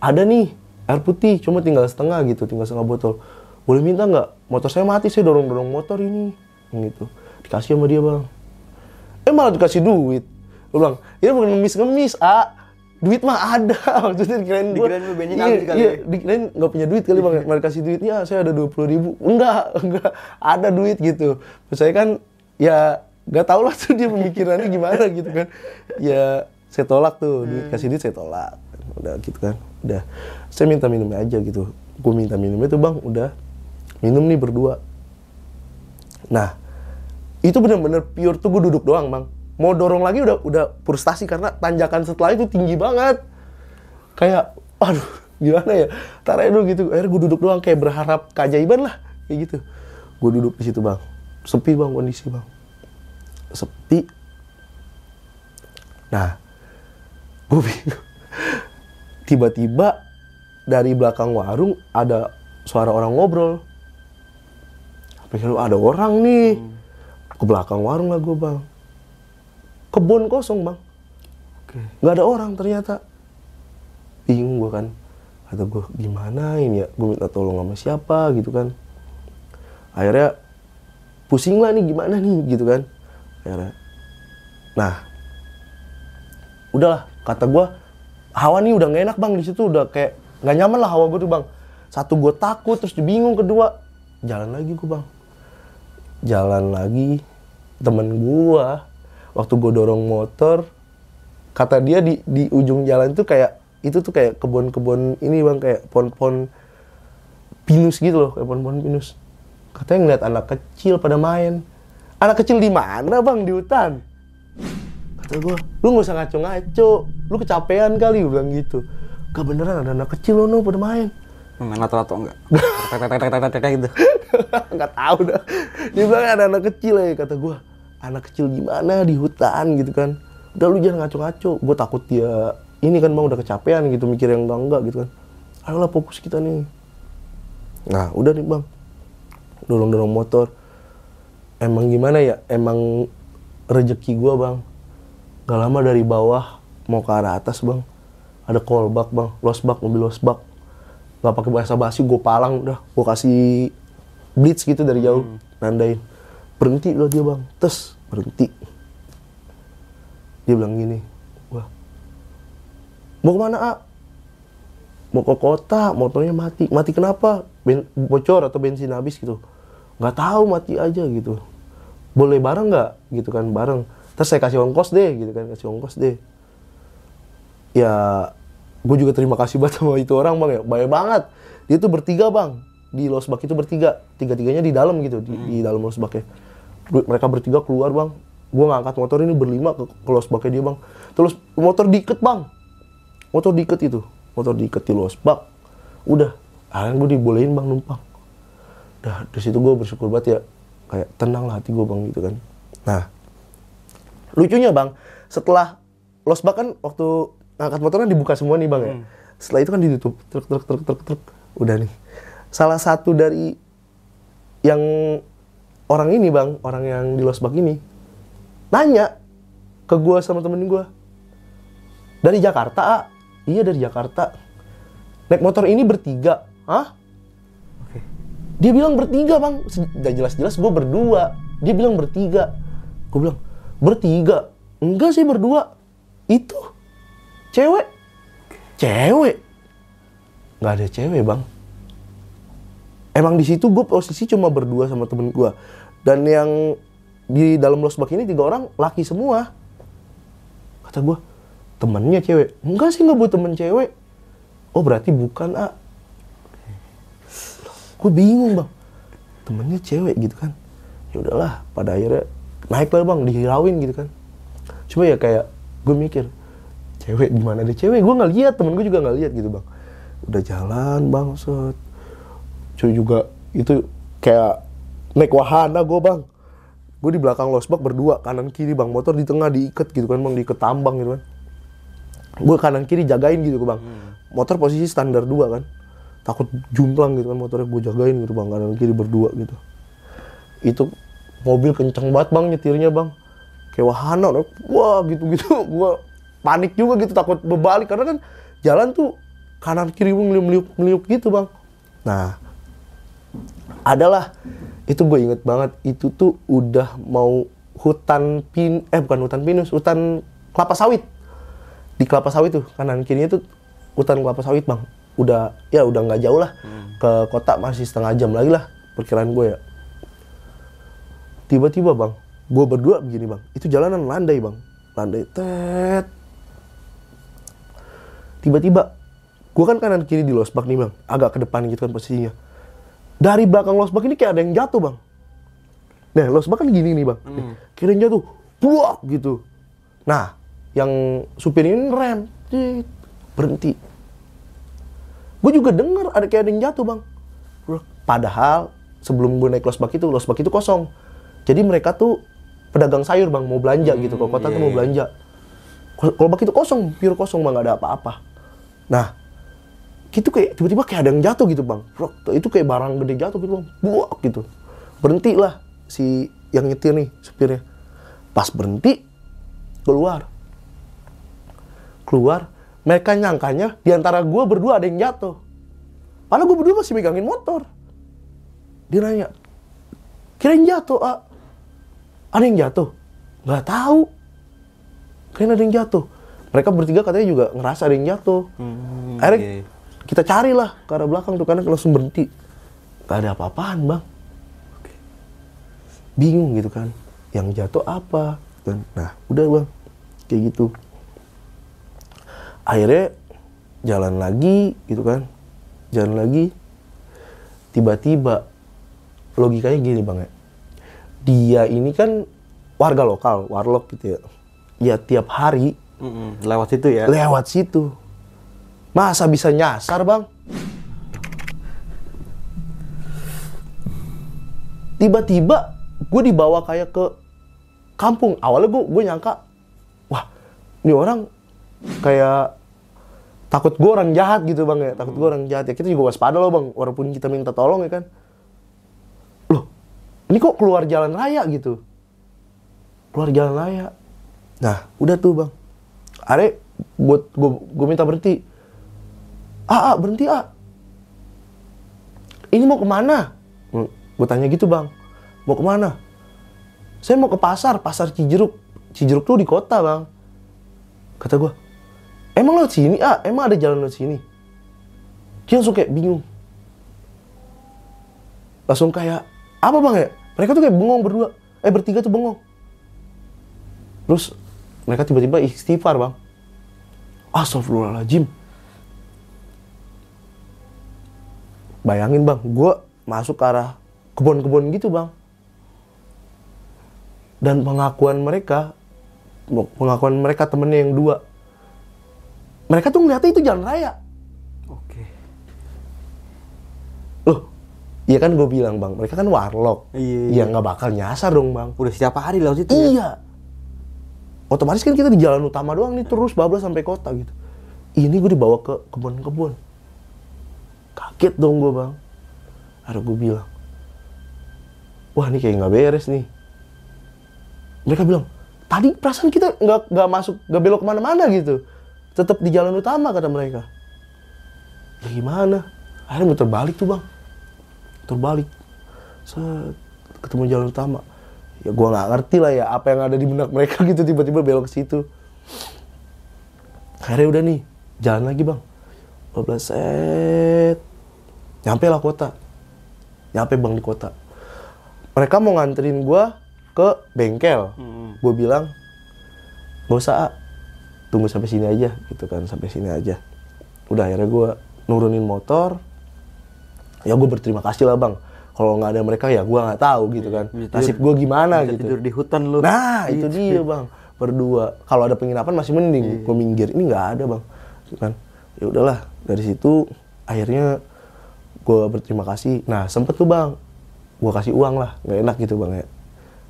ada nih air putih cuma tinggal setengah gitu tinggal setengah botol. Boleh minta nggak? Motor saya mati saya dorong dorong motor ini. Gitu. Dikasih sama dia bang. Eh malah dikasih duit. Gue bilang ini bukan ngemis ngemis ah duit mah ada maksudnya dikirain gua- Dikirain lu bensin iya, habis kali iya, ya? dikirain nggak punya duit kali bang. Malah dikasih duit ya saya ada dua puluh ribu. Enggak enggak. Ada duit gitu. Terus saya kan ya nggak tahu lah tuh dia pemikirannya gimana gitu kan. Ya saya tolak tuh. Duit kasih duit saya tolak. Udah gitu kan. Udah. Saya minta minumnya aja gitu. Gue minta minumnya tuh bang udah. Minum nih berdua. Nah itu bener-bener pure tuh gue duduk doang bang mau dorong lagi udah udah frustasi karena tanjakan setelah itu tinggi banget kayak aduh gimana ya tar aja dulu gitu akhirnya gue duduk doang kayak berharap keajaiban lah kayak gitu gue duduk di situ bang sepi bang kondisi bang sepi Nah, gue bingung. Tiba-tiba dari belakang warung ada suara orang ngobrol. Pikir ada orang nih. Ke belakang warung lah gue bang. Kebun kosong bang. Nggak ada orang ternyata. Bingung gue kan. Kata gue gimana ini ya. Gue minta tolong sama siapa gitu kan. Akhirnya pusing lah nih gimana nih gitu kan. Akhirnya. Nah. Udahlah kata gue. Hawa nih udah gak enak bang di situ udah kayak nggak nyaman lah hawa gue tuh bang. Satu gue takut terus bingung kedua jalan lagi gue bang jalan lagi temen gua waktu gua dorong motor kata dia di di ujung jalan tuh kayak itu tuh kayak kebun-kebun ini bang kayak pohon-pohon pinus gitu loh kayak pohon-pohon pinus. Katanya ngeliat anak kecil pada main. Anak kecil di mana bang? Di hutan. Kata gua lu nggak usah ngaco-ngaco lu kecapean kali gua bilang gitu. Gak beneran ada anak kecil loh no, pada main. Main lato-lato enggak? Gitu. nggak tahu dah. Dia bilang ada anak kecil ya kata gue anak kecil gimana di hutan gitu kan. Udah lu jangan ngaco-ngaco gue takut dia ini kan bang udah kecapean gitu mikir yang enggak enggak gitu kan. Ayolah fokus kita nih. Nah udah nih bang. Dorong dorong motor. Emang gimana ya? Emang rezeki gue bang. Gak lama dari bawah mau ke arah atas bang. Ada kolbak bang. Losbak mobil losbak. Nggak pakai bahasa basi gue palang udah. Gue kasih blitz gitu dari jauh nandain berhenti loh dia bang. Tes berhenti. Dia bilang gini wah mau ke mana a? Mau ke kota motornya mati. Mati kenapa? Ben, bocor atau bensin habis gitu. Nggak tahu mati aja gitu. Boleh bareng nggak? Gitu kan bareng. Terus saya kasih ongkos deh gitu kan kasih ongkos deh. Ya gue juga terima kasih banget sama itu orang bang ya. Banyak banget. Dia tuh bertiga bang. Di losbak itu bertiga. Tiga tiganya di dalam gitu di, di dalam losbaknya mereka bertiga keluar bang. Gue ngangkat motor ini berlima ke, ke losbaknya dia bang. Terus motor diikat bang. Motor diikat itu. Motor diikat di losbak udah. Akhirnya gue dibolehin bang numpang. Dah dari situ gue bersyukur banget ya. Kayak tenang lah hati gue bang gitu kan. Nah lucunya bang setelah losbak kan waktu ngangkat motornya dibuka semua nih bang ya. Setelah itu kan ditutup. Truk truk truk truk truk. Udah nih. Salah satu dari yang orang ini bang orang yang di losbak ini nanya ke gue sama temen gue dari Jakarta ah iya dari Jakarta. Naik motor ini bertiga. Hah? Dia bilang bertiga bang. Udah jelas-jelas gue berdua. Dia bilang bertiga. Gue bilang bertiga? Enggak sih berdua. Itu cewek. Cewek? Nggak ada cewek bang. Emang di situ gue posisi cuma berdua sama temen gue dan yang di dalam losbak ini tiga orang laki semua. Kata gue temennya cewek. Enggak sih nggak buat temen cewek. Oh berarti bukan ah gue bingung bang. Temennya cewek gitu kan. Ya udahlah pada akhirnya naik lah bang dihirauin gitu kan. Cuma ya kayak gue mikir cewek gimana ada cewek? Gue nggak lihat temen gue juga nggak lihat gitu bang. Udah jalan bang set. Cuy juga itu kayak naik wahana gue bang. Gue di belakang losbak berdua kanan kiri bang. Motor di tengah diikat gitu kan bang. Diikat tambang gitu kan. Gue kanan kiri jagain gitu bang. Motor posisi standar dua kan. Takut jumplang gitu kan motornya gue jagain gitu bang. Kanan kiri berdua gitu. Itu mobil kenceng banget bang nyetirnya bang. Kayak wahana wah gitu gitu gue panik juga gitu takut berbalik. Karena kan jalan tuh kanan kiri meliuk meliuk meliuk gitu bang. Nah adalah itu gue inget banget itu tuh udah mau hutan pin eh bukan hutan pinus hutan kelapa sawit. Di kelapa sawit tuh kanan kirinya tuh hutan kelapa sawit bang. Udah ya udah nggak jauh lah. Ke kota masih setengah jam lagi lah perkiraan gue ya. Tiba-tiba bang gue berdua begini bang. Itu jalanan landai bang. Landai tet. Tiba-tiba gue kan kanan kiri di losbak nih bang. Agak ke depan gitu kan posisinya dari belakang losbak ini kayak ada yang jatuh bang. Nah losbak kan gini nih bang. Nih, kira yang jatuh buak gitu. Nah yang supir ini rem Tit, berhenti. Gue juga denger ada kayak ada yang jatuh bang. Padahal sebelum gue naik losbak itu losbak itu kosong. Jadi mereka tuh pedagang sayur bang mau belanja gitu. Ke kota tuh mau belanja. Ko- Kolbak itu kosong, pure kosong bang, nggak ada apa-apa. Nah, itu kayak tiba-tiba kayak ada yang jatuh gitu bang. Brok, itu kayak barang gede jatuh gitu bang. Buak gitu. Berhenti lah si yang nyetir nih supirnya. Pas berhenti, keluar. Keluar, mereka nyangkanya di antara gue berdua ada yang jatuh. Padahal gue berdua masih megangin motor. Dia nanya, kirain jatuh, ah. Ada yang jatuh? Nggak tahu. Kirain ada yang jatuh. Mereka bertiga katanya juga ngerasa ada yang jatuh. Hmm, Akhirnya iya. Kita carilah ke arah belakang tuh karena langsung berhenti. Gak ada apa-apaan bang. Bingung gitu kan. Yang jatuh apa? Dan, nah udah bang. Kayak gitu. Akhirnya jalan lagi gitu kan. Jalan lagi. Tiba-tiba logikanya gini bang ya. Dia ini kan warga lokal, warlock gitu ya. Ya tiap hari Mm-mm, lewat situ ya. lewat situ. Masa bisa nyasar bang? Tiba-tiba gue dibawa kayak ke kampung. Awalnya gue gue nyangka, wah ini orang kayak takut gue orang jahat gitu bang ya. Takut gue orang jahat ya. Kita juga waspada loh bang. Walaupun kita minta tolong ya kan. Loh, ini kok keluar jalan raya gitu? Keluar jalan raya. Nah, udah tuh bang. Are buat gue gue minta berhenti. Ah, ah berhenti ah. Ini mau ke mana? Gue tanya gitu bang. Mau ke mana? Saya mau ke pasar, pasar Cijeruk. Cijeruk tuh di kota bang. Kata gue, emang lewat sini ah? Emang ada jalan lewat sini? Dia langsung kayak bingung. Langsung kayak, apa bang ya? Mereka tuh kayak bengong berdua. Eh bertiga tuh bengong. Terus mereka tiba-tiba istighfar bang. Astagfirullahaladzim. Bayangin bang, gue masuk ke arah kebun-kebun gitu bang. Dan pengakuan mereka, pengakuan mereka temennya yang dua. Mereka tuh ngeliatnya itu jalan raya. Oke. Loh, iya kan gue bilang bang, mereka kan warlock. Iya, Ya nggak bakal nyasar dong bang. Udah setiap hari lewat situ ya. Iya. Otomatis kan kita di jalan utama doang nih terus bablas sampai kota gitu. Ini gue dibawa ke kebun-kebun. Kaget dong gue bang. Akhirnya gue bilang, wah ini kayak nggak beres nih. Mereka bilang, tadi perasaan kita nggak nggak masuk nggak belok ke mana-mana gitu. Tetap di jalan utama kata mereka. Ya gimana? Akhirnya muter balik tuh bang. Muter balik. Set, ketemu jalan utama ya gua nggak ngerti lah ya apa yang ada di benak mereka gitu tiba-tiba belok ke situ akhirnya udah nih jalan lagi bang 12 set. Nyampe lah kota. Nyampe bang di kota. Mereka mau nganterin gua ke bengkel. Gue bilang gak usah ah. tunggu sampai sini aja gitu kan sampai sini aja. Udah akhirnya gua nurunin motor. Ya gue berterima kasih lah bang. Kalau nggak ada mereka ya gua nggak tahu gitu kan. Bisa nasib gue gimana bisa gitu. tidur di hutan lu. nah itu dia bang. Berdua. Kalau ada penginapan masih mending gue minggir. Ini nggak ada bang. Gitu kan ya udahlah dari situ akhirnya gue berterima kasih. Nah sempet tuh bang. Gue kasih uang lah nggak enak gitu bang ya.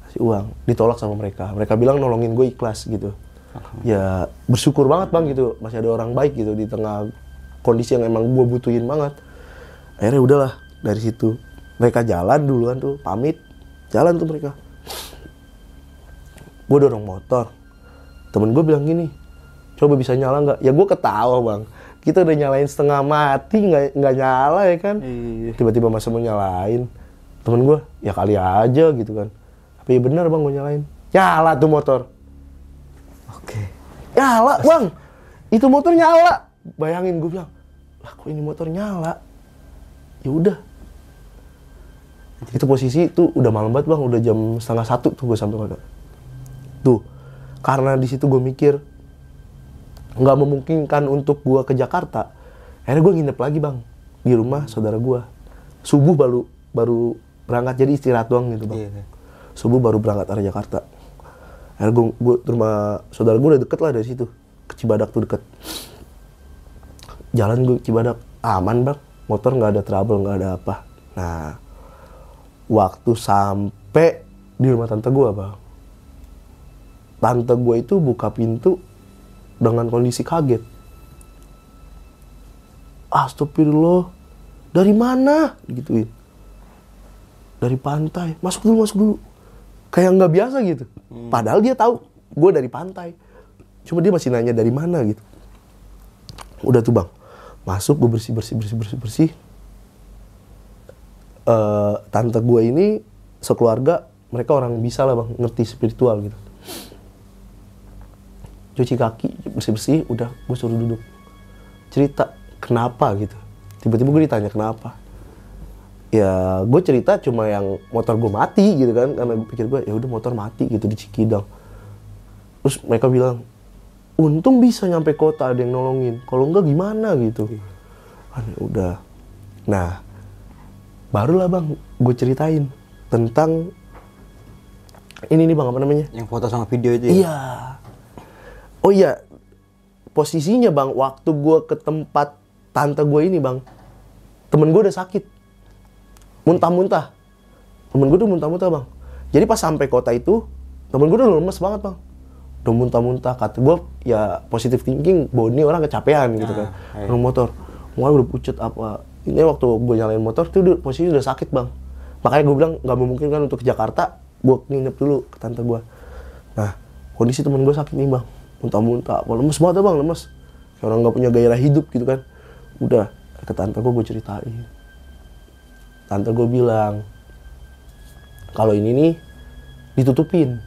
Kasih uang ditolak sama mereka. Mereka bilang nolongin gue ikhlas gitu. Ya bersyukur banget bang gitu. Masih ada orang baik gitu di tengah kondisi yang emang gue butuhin banget. Akhirnya udahlah dari situ. Mereka jalan duluan tuh pamit. Jalan tuh mereka. Gue dorong motor. Temen gue bilang gini coba bisa nyala nggak? Ya gue ketawa bang kita udah nyalain setengah mati nggak nggak nyala ya kan? Iya. tiba-tiba masa mau nyalain. Temen gue ya kali aja gitu kan. Tapi ya bener bang gue nyalain. Nyala tuh motor. Oke. nyala bang. Itu motor nyala. Bayangin gue bilang lah kok ini motor nyala? Ya udah. Itu posisi tuh udah malam banget bang. Udah jam setengah satu tuh gue sampai kota tuh karena di situ gue mikir nggak memungkinkan untuk gue ke Jakarta. Akhirnya gue nginep lagi bang di rumah saudara gue subuh baru baru berangkat jadi istirahat doang gitu bang. Iya. subuh baru berangkat arah Jakarta. Akhirnya gue, gue rumah saudara gue udah deket lah dari situ ke Cibadak tuh deket. Jalan gue ke Cibadak aman bang. Motor nggak ada trouble nggak ada apa. Nah waktu sampai di rumah tante gue bang. Tante gue itu buka pintu dengan kondisi kaget. Astagfirullah dari mana? Gituin dari pantai. Masuk dulu masuk dulu. Kayak nggak biasa gitu. Padahal dia tahu gue dari pantai. Cuma dia masih nanya dari mana? Gitu. Udah tuh bang. Masuk gue bersih bersih bersih bersih bersih. Eh, tante gue ini sekeluarga mereka orang bisa lah bang. Ngerti spiritual gitu cuci kaki bersih bersih udah gue suruh duduk. Cerita kenapa gitu? Tiba-tiba gue ditanya kenapa? Ya gue cerita cuma yang motor gue mati gitu kan karena gue pikir gue ya udah motor mati gitu di Cikidang. Terus mereka bilang untung bisa nyampe kota ada yang nolongin. Kalau enggak gimana gitu? Kan ya udah. Nah barulah bang gue ceritain tentang ini nih bang apa namanya? Yang foto sama video itu ya? Iya. Oh iya, posisinya bang, waktu gue ke tempat tante gue ini bang, temen gue udah sakit, muntah-muntah. Temen gue tuh muntah-muntah bang. Jadi pas sampai kota itu, temen gue udah lemes banget bang. Udah muntah-muntah, kata gue ya positif thinking, bahwa ini orang kecapean gitu kan. iya. Naik motor, mulai udah pucet apa. Ini waktu gue nyalain motor, tuh udah, posisinya udah sakit bang. Makanya gue bilang nggak memungkinkan untuk ke Jakarta, gue nginep dulu ke tante gue. Nah, kondisi temen gue sakit nih bang, muntah-muntah, apa lemes banget bang, lemes. Kayak orang nggak punya gairah hidup gitu kan. Udah, ke tante gue gue ceritain. Tante gue bilang, kalau ini nih ditutupin.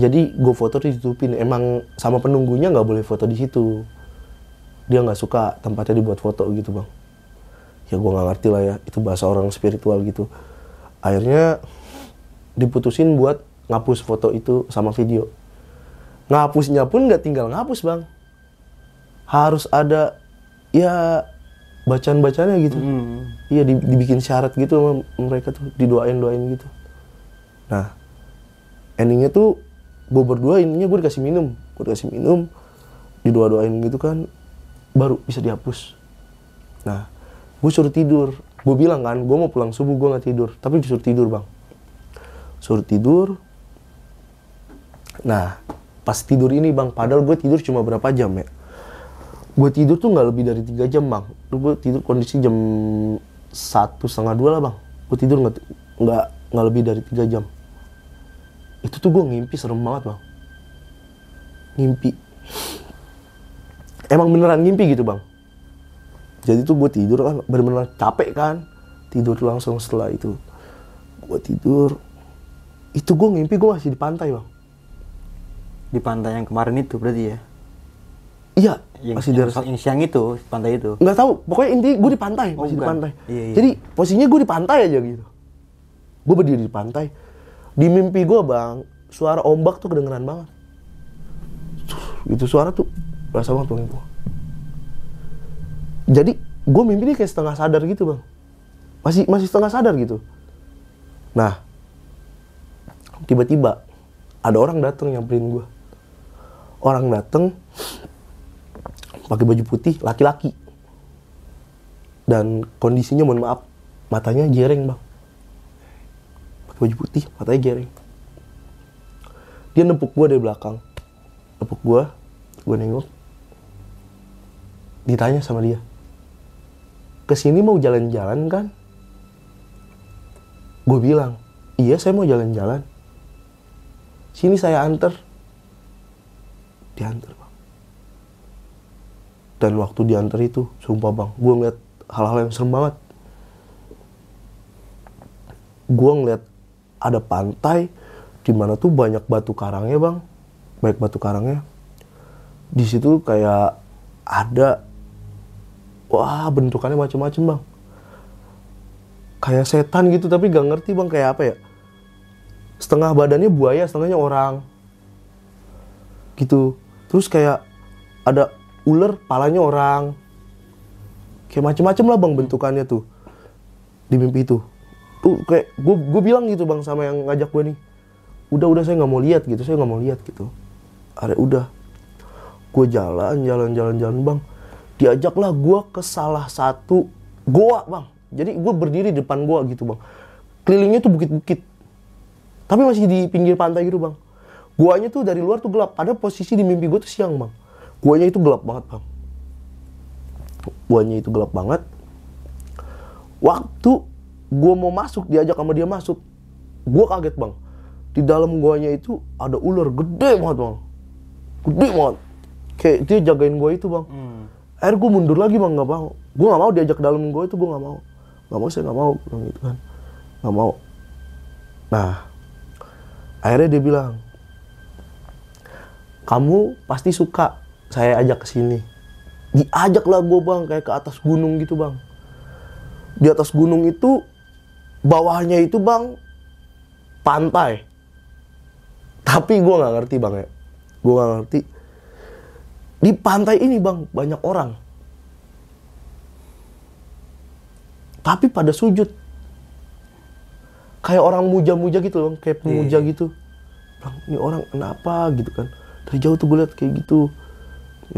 Jadi gue foto ditutupin. Emang sama penunggunya nggak boleh foto di situ. Dia nggak suka tempatnya dibuat foto gitu bang. Ya gue nggak ngerti lah ya. Itu bahasa orang spiritual gitu. Akhirnya diputusin buat ngapus foto itu sama video. Ngapusnya pun nggak tinggal ngapus bang. Harus ada ya bacaan-bacaannya gitu. Hmm. Iya di- dibikin syarat gitu sama mereka tuh didoain-doain gitu. Nah endingnya tuh gue berdua ininya gue dikasih minum, gue dikasih minum, didoa-doain gitu kan, baru bisa dihapus. Nah gue suruh tidur, gue bilang kan gue mau pulang subuh gue nggak tidur, tapi disuruh tidur bang, suruh tidur. Nah pas tidur ini bang, padahal gue tidur cuma berapa jam ya? gue tidur tuh nggak lebih dari tiga jam bang. Gue tidur kondisi jam satu setengah dua lah bang. Gue tidur nggak nggak nggak lebih dari tiga jam. Itu tuh gue ngimpi serem banget bang. Ngimpi. Emang beneran ngimpi gitu bang. Jadi tuh gue tidur kan bener-bener capek kan tidur langsung setelah itu. Gue tidur. Itu gue ngimpi gue masih di pantai bang Di pantai yang kemarin itu berarti ya? iya Yang, masih di yang, yang siang itu, pantai itu. nggak tahu pokoknya inti gue di pantai Oh, masih di bukan. pantai Iya, iya. jadi posisinya gue di pantai aja gitu gue berdiri di pantai di mimpi gue bang suara ombak tuh kedengeran banget itu suara tuh berasa banget bang gue jadi gue mimpi ini kayak setengah sadar gitu bang masih masih setengah sadar gitu nah tiba-tiba ada orang datang nyamperin gue orang datang pakai baju putih laki-laki. Dan kondisinya mohon maaf matanya jereng bang. Pakai baju putih matanya jereng. Dia nepuk gua dari belakang. Nepuk gua gua nengok. Ditanya sama dia ke sini mau jalan-jalan kan? Gue bilang iya saya mau jalan-jalan. Sini saya anter diantar bang. Dan waktu diantar itu sumpah bang gue ngeliat hal-hal yang serem banget. Gue ngeliat ada pantai di mana tuh banyak batu karangnya bang. Banyak batu karangnya. Di situ kayak ada wah bentukannya macam-macam bang. Kayak setan gitu tapi gak ngerti bang kayak apa ya. Setengah badannya buaya setengahnya orang. Gitu terus kayak ada ular palanya orang. Kayak macem-macem lah bang bentukannya tuh. Di mimpi itu. Tuh kayak gue bilang gitu bang sama yang ngajak gue nih. Udah udah saya nggak mau lihat gitu saya nggak mau lihat gitu. Ada udah. Gue jalan jalan jalan jalan bang. Diajaklah gue ke salah satu goa bang. Jadi gue berdiri di depan goa gitu bang. Kelilingnya tuh bukit-bukit. Tapi masih di pinggir pantai gitu bang guanya tuh dari luar tuh gelap. Ada posisi di mimpi gue tuh siang bang. Guanya itu gelap banget bang. Guanya itu gelap banget. Waktu gue mau masuk diajak sama dia masuk gue kaget bang. Di dalam guanya itu ada ular gede banget bang. Gede banget. Kayak dia jagain gua itu bang. Akhirnya gue mundur lagi bang. Nggak mau. Gue nggak mau diajak ke dalam gua itu gue nggak mau. Nggak mau saya nggak mau gitu kan. Nggak mau. Nah akhirnya dia bilang kamu pasti suka saya ajak ke sini. Diajak lah gue bang kayak ke atas gunung gitu bang. Di atas gunung itu bawahnya itu bang pantai. Tapi gue nggak ngerti bang ya. Gue nggak ngerti. Di pantai ini bang banyak orang. Tapi pada sujud. Kayak orang muja-muja gitu bang kayak pemuja gitu. Bang ini orang kenapa gitu kan dari jauh tuh gue liat kayak gitu.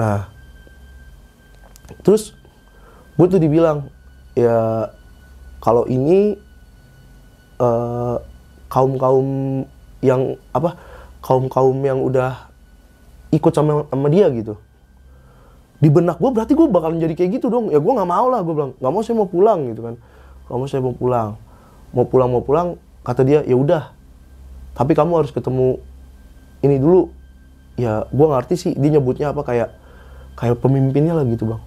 Nah terus gue tuh dibilang ya kalau ini kaum kaum yang apa kaum kaum yang udah ikut sama sama dia gitu. Di benak gue berarti gue bakalan jadi kayak gitu dong. Ya gue nggak mau lah gue bilang nggak mau saya mau pulang gitu kan. Nggak mau saya mau pulang. Mau pulang mau pulang kata dia ya udah tapi kamu harus ketemu ini dulu ya gue ngerti sih dia nyebutnya apa kayak kayak pemimpinnya lah gitu bang.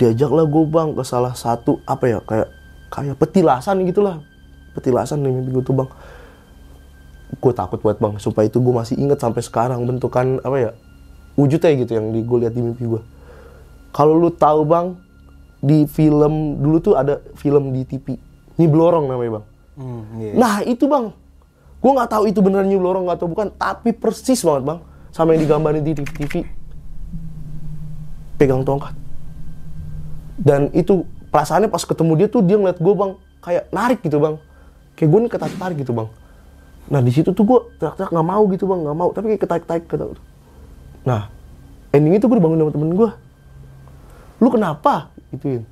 Diajak lah gue bang ke salah satu apa ya kayak kayak petilasan gitulah. Petilasan nih mimpi gue tuh bang. Gue takut banget bang supaya itu gue masih inget sampai sekarang bentukan apa ya wujudnya gitu yang di gue lihat di mimpi gue kalau lu tahu bang di film dulu tuh ada film di TV Nyiblorong namanya bang. Hmm, iya. nah itu bang gue nggak tahu itu beneran Nyiblorong atau bukan tapi persis banget bang. Sama yang digambarin di TV. Pegang tongkat. Dan itu perasaannya pas ketemu dia tuh dia ngeliat gue bang kayak narik gitu bang. Kayak gue nih ketarik tarik gitu bang. Nah di situ tuh gue teriak-teriak nggak mau gitu bang nggak mau tapi kayak ketarik tarik kata nah ending itu gue dibangun sama temen gue lu kenapa? Gituin.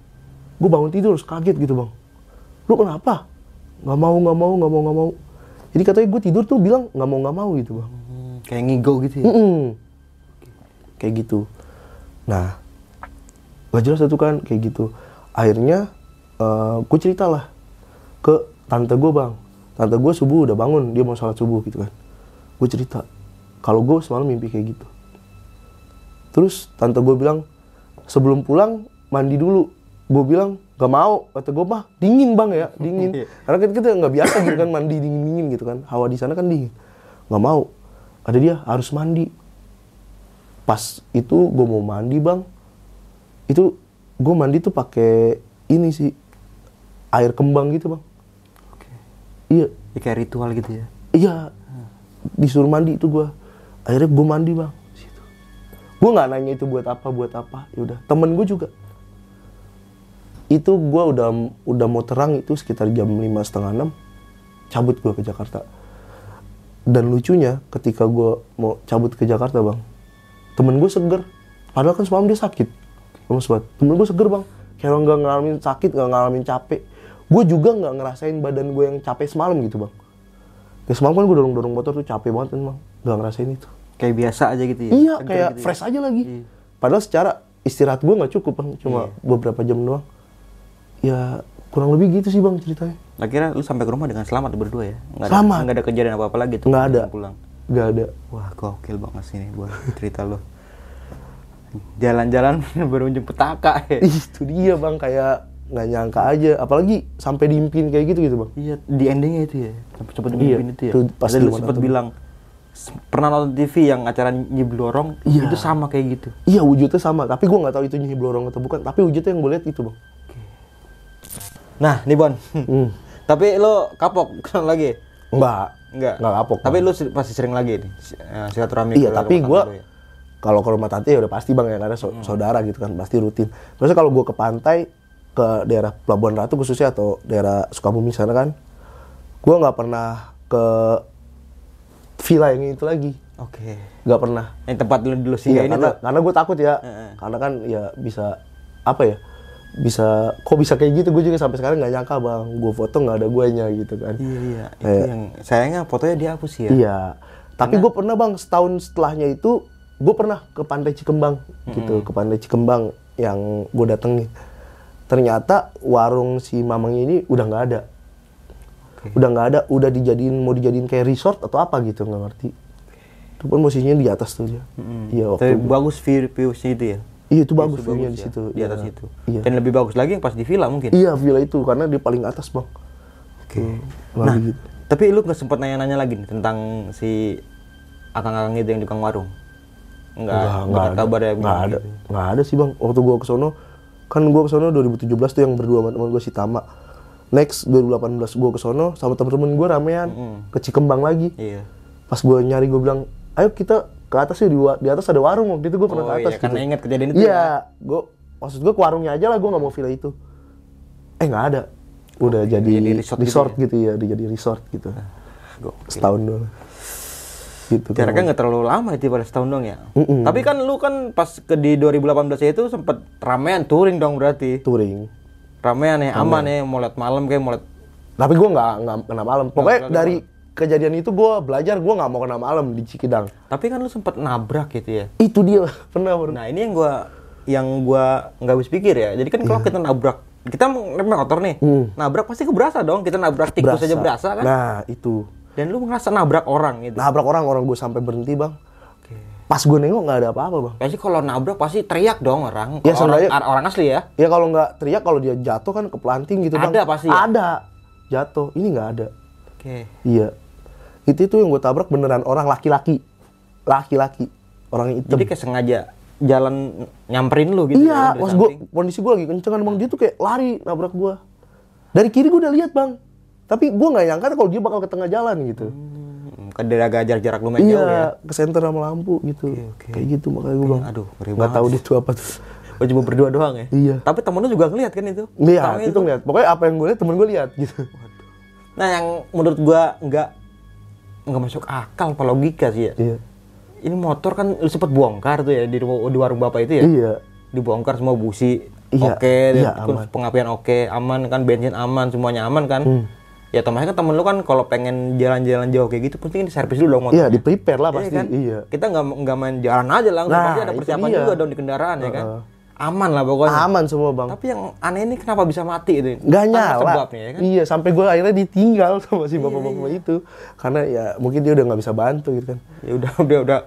Gue bangun tidur kaget gitu bang. Lu kenapa? Nggak mau nggak mau nggak mau nggak mau jadi katanya gue tidur tuh bilang nggak mau nggak mau gitu bang Hmm, kayak ngigo gitu ya. Mm-mm. Kayak gitu. Nah, gak jelas itu kan kayak gitu. Akhirnya gue cerita lah ke tante gue bang. Tante gue subuh udah bangun, dia mau sholat subuh gitu kan. Gue cerita, kalau gue semalam mimpi kayak gitu. Terus tante gue bilang, sebelum pulang mandi dulu. Gue bilang, gak mau. Kata gue mah, dingin bang ya, dingin. Karena kan kita nggak biasa gitu kan mandi dingin-dingin gitu kan. Hawa di sana kan dingin. Gak mau. Ada dia harus mandi. Pas itu gue mau mandi bang, itu gue mandi tuh pakai ini sih air kembang gitu bang. Iya, Ya, kayak ritual gitu ya. iya disuruh mandi itu gue. Akhirnya gue mandi bang. Gue nggak nanya itu buat apa buat apa. Ya udah, temen gue juga. Itu gue udah udah mau terang itu sekitar jam lima setengah enam, cabut gue ke Jakarta. Dan lucunya ketika gue mau cabut ke Jakarta bang, temen gue seger. Padahal kan semalam dia sakit. Lemes banget. Temen gue seger bang. Kayak orang nggak ngalamin sakit, nggak ngalamin capek. Gue juga nggak ngerasain badan gue yang capek semalam gitu bang. Ya semalam kan gue dorong-dorong motor tuh capek banget kan bang. Nggak ngerasain itu. Kayak biasa aja gitu ya. Iya, kayak gitu ya. fresh aja lagi. Iya. Padahal secara istirahat gue nggak cukup bang, cuma Iya. beberapa jam doang. Ya kurang lebih gitu sih bang ceritanya. Akhirnya lu sampai ke rumah dengan selamat berdua ya? Nggak ada, Selamat. nggak ada kejadian apa-apa lagi tuh? Nggak ada. Pulang. Gak ada. Wah, gokil banget sih ini buat cerita lu. Jalan-jalan berujung petaka ya. Itu dia bang kayak nggak nyangka aja. Apalagi sampai diimpin kayak gitu gitu bang. Iya, di endingnya itu ya. Cepet cepet Iya, memimpin itu ya. pas lu tuh? bilang pernah nonton TV yang acara nyiblorong Iya. itu sama kayak gitu. Iya wujudnya sama, tapi gue nggak tahu itu nyihi blorong atau bukan. Tapi wujudnya yang gue lihat itu bang. Nah, nih Bon. Hmm. Tapi lo kapok ke sana lagi? Enggak. Enggak. Nggak kapok. Tapi lu si- pasti sering lagi nih eh, silaturahmi Iya, tapi gue ya? kalau ke rumah tante ya udah pasti bang ya karena Hmm. saudara gitu kan pasti rutin. Terus kalau gue ke pantai ke daerah Pelabuhan Ratu khususnya atau daerah Sukabumi sana kan, gue nggak pernah ke villa yang itu lagi, Oke. nggak pernah. Yang tempat lu dulu sih Iya, karena tuh. karena gue takut ya, Heeh. karena kan ya bisa apa ya, bisa kok bisa kayak gitu gue juga sampai sekarang nggak nyangka bang, gue foto nggak ada guanya gitu kan. Iya iya. Itu Kayak- yang sayangnya fotonya dihapus ya. Iya. Tapi gue pernah bang setahun setelahnya itu gue pernah ke Pantai Cikembang gitu, ke Pantai Cikembang yang gue datengin. Ternyata warung si Mamang ini udah nggak ada. Udah nggak ada, udah dijadiin mau dijadiin kayak resort atau apa gitu nggak ngerti. Itu pun posisinya di atas tuh dia. Iya Tapi waktu. bagus view viewsnya itu ya. Iya itu bagus View di ya, situ. Di atas Iya. itu. Iya. Dan lebih bagus lagi yang pas di villa mungkin. Iya villa itu karena dia paling atas bang. Oke. Nah, Nah, gitu. tapi lu nggak sempat nanya-nanya lagi nih tentang si akang-akang itu yang di tukang warung? Enggak, enggak ada. kabar ya? Nggak ada. Nggak ada sih bang. Waktu gua ke sono, kan gua ke sono 2017 tuh yang berdua sama teman gua si Tama. Next 2018 gua ke sono sama temen-temen gua ramean ke Cikembang lagi. Iya. Pas gua nyari gua bilang, ayo kita ke atas yuk di, di atas ada warung waktu itu gua pernah Oh ke atas. iya, karena gitu. ingat kejadian itu ya? Iya, gua maksud gua ke warungnya aja lah gua nggak mau villa itu. Eh nggak ada. Udah jadi, jadi resort resort, gitu gitu, ya, udah jadi resort gitu. Gokil. Setahun doang. Gitu. Jaraknya nggak terlalu lama itu pada setahun dong ya. Mm-mm. Tapi kan lu kan pas ke di 2018 itu sempet ramean touring dong berarti. touring. Ramean ya, aman ya, mau liat malam kayak mau liat Tapi gue nggak nggak kena malam. Pokoknya dari kejadian itu gue belajar gue nggak mau kena malam di Cikidang. Tapi kan lu sempet nabrak gitu ya. Itu dia pernah baru. Nah ini yang gua yang gua nggak habis pikir ya. Jadi kan kalau kita nabrak, kita naik motor nih, Hmm. nabrak pasti keberasa dong. Kita nabrak tikus aja berasa kan. Nah itu. Dan lu ngerasa nabrak orang gitu. Nabrak orang orang gue sampai berhenti bang. Pas gue nengok nggak ada apa-apa bang. Pasti kalau nabrak pasti teriak dong orang. Ya, orang, orang asli ya. Ya kalau nggak teriak kalau dia jatuh kan keplanting gitu bang. Ada pasti ya? Ada. Jatuh. Ini nggak ada. Oke. Iya. Itu tuh yang gue tabrak beneran orang laki-laki. Laki-laki. Orang hitam. Jadi kayak sengaja jalan nyamperin lu gitu. iya, ya, pas gue kondisi gue lagi kencengan bang dia tuh kayak lari nabrak gue. Dari kiri gue udah lihat bang, tapi gue nggak nyangka kalau dia bakal ke tengah jalan gitu. Hmm, dari agak jarak-jarak lumayan iya, jauh ya. ke center sama lampu gitu. oke. Kayak gitu makanya gue bang. Aduh, nggak tahu dia itu apa tuh. Oh cuma berdua doang ya? Iya. Tapi temen lu juga ngeliat kan itu? Lihat, Tahu itu ngeliat. Pokoknya apa yang gue lihat temen gue lihat gitu. Nah yang menurut gua nggak nggak masuk akal apa logika sih ya. Iya. Ini motor kan lu sempet bongkar tuh ya di, di warung bapak itu ya. Iya. Dibongkar semua busi Iya, oke, iya, pengapian oke, aman kan bensin aman, semuanya aman kan. Hmm. Ya otomatis kan temen lu kan kalau pengen jalan-jalan jauh kayak gitu penting diservis dulu dong motor. Iya, di prepare lah pasti. kan? Iya. Kita nggak nggak main jalan aja langsung, Nah, pasti ada persiapan juga dong di kendaraan ya kan. Aman lah pokoknya. Aman semua bang. Tapi yang aneh ini kenapa bisa mati itu? Nggak nyala. sebabnya ya kan? Iya, sampai gue akhirnya ditinggal sama si bapak-bapak itu. Karena ya mungkin dia udah nggak bisa bantu gitu kan. ya udah udah udah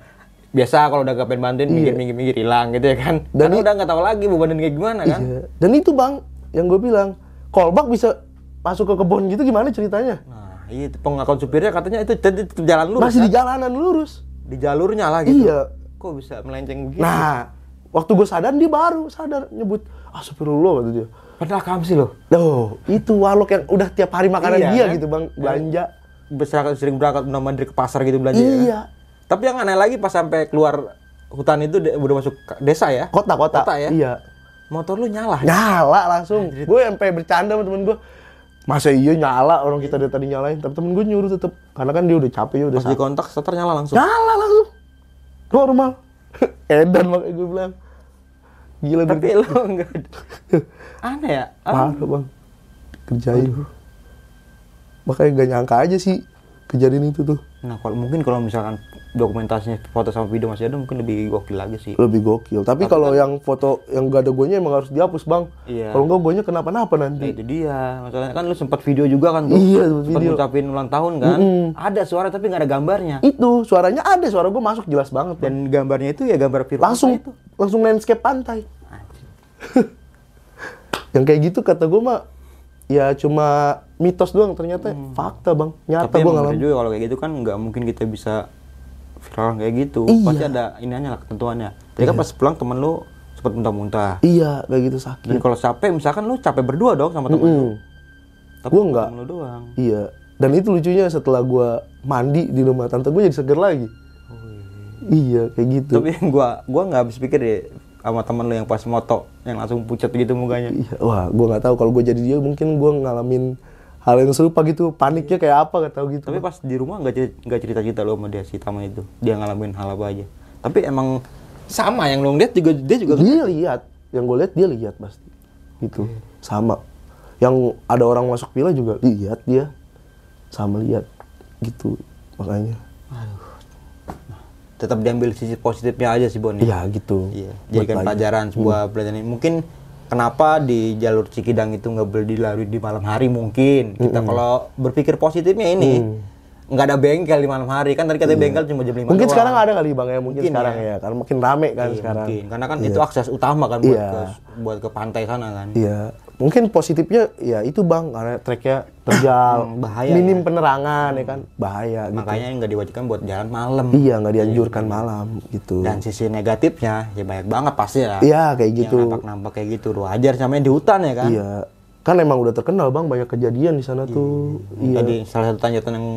biasa kalau udah gak pengen bantuin minggir minggir minggir hilang gitu ya kan Iya. Dan i- udah nggak tahu lagi bebanin kayak gimana kan Iya. Dan itu bang, yang gue bilang, kolbak bisa masuk ke kebun gitu gimana ceritanya? nah itu pengakuan supirnya katanya itu jalan lurus Masih kan? di jalanan lurus. di jalurnya lah gitu Iya. kok bisa melenceng gitu Nah, waktu gue sadar dia baru sadar nyebut, ah astagfirullah kata dia. padahal kamu sih loh Loh, itu walok yang udah tiap hari makanan Iya, dia kan? gitu bang, belanja. besar sering berangkat mandiri ke pasar gitu belanja ya kan? Iya. tapi yang aneh lagi pas sampai keluar hutan itu udah masuk desa ya Kota, kota. Kota ya? Iya. motor lu nyala Nyala langsung. Gue sampai bercanda sama temen gue. Masa iya nyala orang kita dari tadi nyalain, tapi temen gue nyuruh tetep karena kan dia udah capek ya udah pas di kontak starter nyala langsung Nyala langsung. Normal. Edan makanya gue bilang. Gila tapi lu enggak aneh ya Ah, parah bang. Kerjain. Makanya gak nyangka aja sih kejadian itu tuh. Nah, kalau mungkin kalau misalkan dokumentasinya foto sama video masih ada mungkin lebih gokil lagi sih. Lebih gokil. Tapi kalau yang foto yang gak ada guanya emang harus dihapus bang. Iya. Kalau enggak guanya kenapa-napa Nah, nanti. itu dia. Masalahnya kan lu sempat video juga kan tuh. Iya, sempat video. ngucapin ulang tahun kan. Mm-mm. Ada suara tapi nggak ada gambarnya. Itu suaranya ada, suara gue masuk jelas banget. Bang. Dan gambarnya itu ya gambar viral langsung itu. langsung landscape pantai. Yang kayak gitu kata gue mah ya cuma mitos doang ternyata fakta bang nyata Hmm. Tapi gue juga kalau kayak gitu kan nggak mungkin kita bisa viral kayak gitu. Iya. Pasti ada iniannya lah ketentuannya. Jadi kan pas pulang temen lu sempat muntah-muntah. iya kayak gitu sakit Dan kalau capek misalkan lu capek berdua dong sama temen lu. Mm-mm. Tapi Gua sama nggak. lu doang. iya dan itu lucunya setelah gue mandi di rumah tante gue jadi seger lagi iya kayak gitu Tapi gua gua nggak habis pikir deh sama temen lu yang pas moto yang langsung pucat gitu mukanya. iya wah gue nggak tahu. Kalau gue jadi dia mungkin gue ngalamin hal yang serupa gitu. Paniknya kayak apa gak tahu gitu. Tapi pas di rumah nggak cerita, nggak cerita cerita lu sama dia si Tama itu. Dia ngalamin hal apa aja. Tapi emang sama yang lu lihat juga dia juga dia lihat. Yang gue lihat dia lihat pasti. Gitu. Sama. Yang ada orang masuk villa juga lihat dia. Sama lihat. Gitu makanya tetap diambil sisi positifnya aja sih Bon. ya. Iya gitu. Iya, jadikan pelajaran sebuah Hmm. pelajaran ini. Mungkin kenapa di jalur Cikidang itu nggak boleh dilalui di malam hari mungkin. Kita Hmm. kalau berpikir positifnya ini nggak ada bengkel di malam hari kan tadi katanya bengkel cuma jam 5 Iya. Mungkin doang. sekarang ada kali bang ya, mungkin, Mungkin sekarang ya. ya. karena makin rame kan Iya, sekarang. mungkin. Karena kan itu akses utama kan buat Iya. ke buat ke pantai sana kan. Iya, mungkin positifnya ya itu bang, karena treknya terjal, Hmm, bahaya minim ya. penerangan ya kan, bahaya gitu. Makanya nggak diwajibkan buat jalan malam. Iya nggak dianjurkan malam gitu. Dan sisi negatifnya ya banyak banget pasti ya. Iya kayak gitu. Yang nampak-nampak kayak gitu wajar namanya di hutan ya kan. Iya, kan emang udah terkenal bang banyak kejadian di sana tuh. Iya. Tadi salah satu tanjakan yang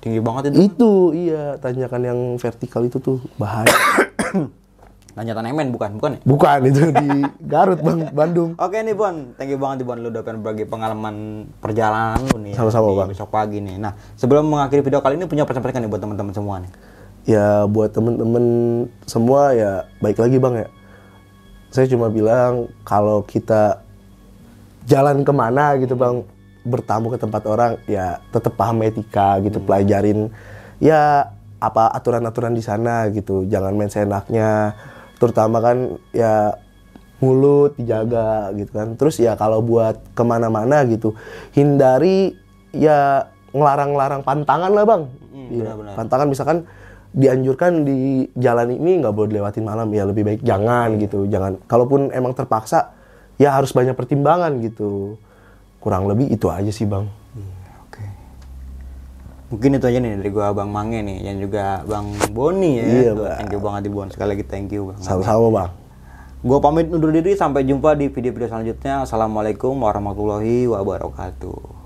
tinggi banget itu Itu iya tanjakan yang vertikal itu tuh bahaya. tanjakan Emen bukan bukan ya? Bukan itu di Garut bang, Bandung. Oke nih Bon, thank you banget nih Bon lu udah pengen berbagi pengalaman perjalanan lu nih. Sama-sama, di Bang. Besok pagi nih. Nah, sebelum mengakhiri video kali ini punya pesan-pesan nih buat teman-teman semua nih. Ya buat temen-temen semua ya baik lagi bang ya. Saya cuma bilang kalau kita jalan ke mana gitu bang bertamu ke tempat orang ya tetap paham etika gitu pelajarin ya apa aturan-aturan di sana gitu. Jangan main seenaknya terutama kan ya mulut dijaga gitu kan. Terus ya kalau buat ke mana-mana gitu hindari ya ngelarang-larang pantangan lah bang. Iya, benar-benar. pantangan misalkan dianjurkan di jalan ini nggak boleh dilewatin malam ya lebih baik jangan gitu. Jangan kalaupun emang terpaksa ya harus banyak pertimbangan gitu kurang lebih itu aja sih bang Oke. Mungkin itu aja nih dari gua Bang Mange nih dan juga Bang Boni ya. Iya, Bang. Thank you banget di Bon. Sekali lagi thank you Bang. sama-sama bang Gua pamit undur diri sampai jumpa di video-video selanjutnya. Assalamualaikum warahmatullahi wabarakatuh.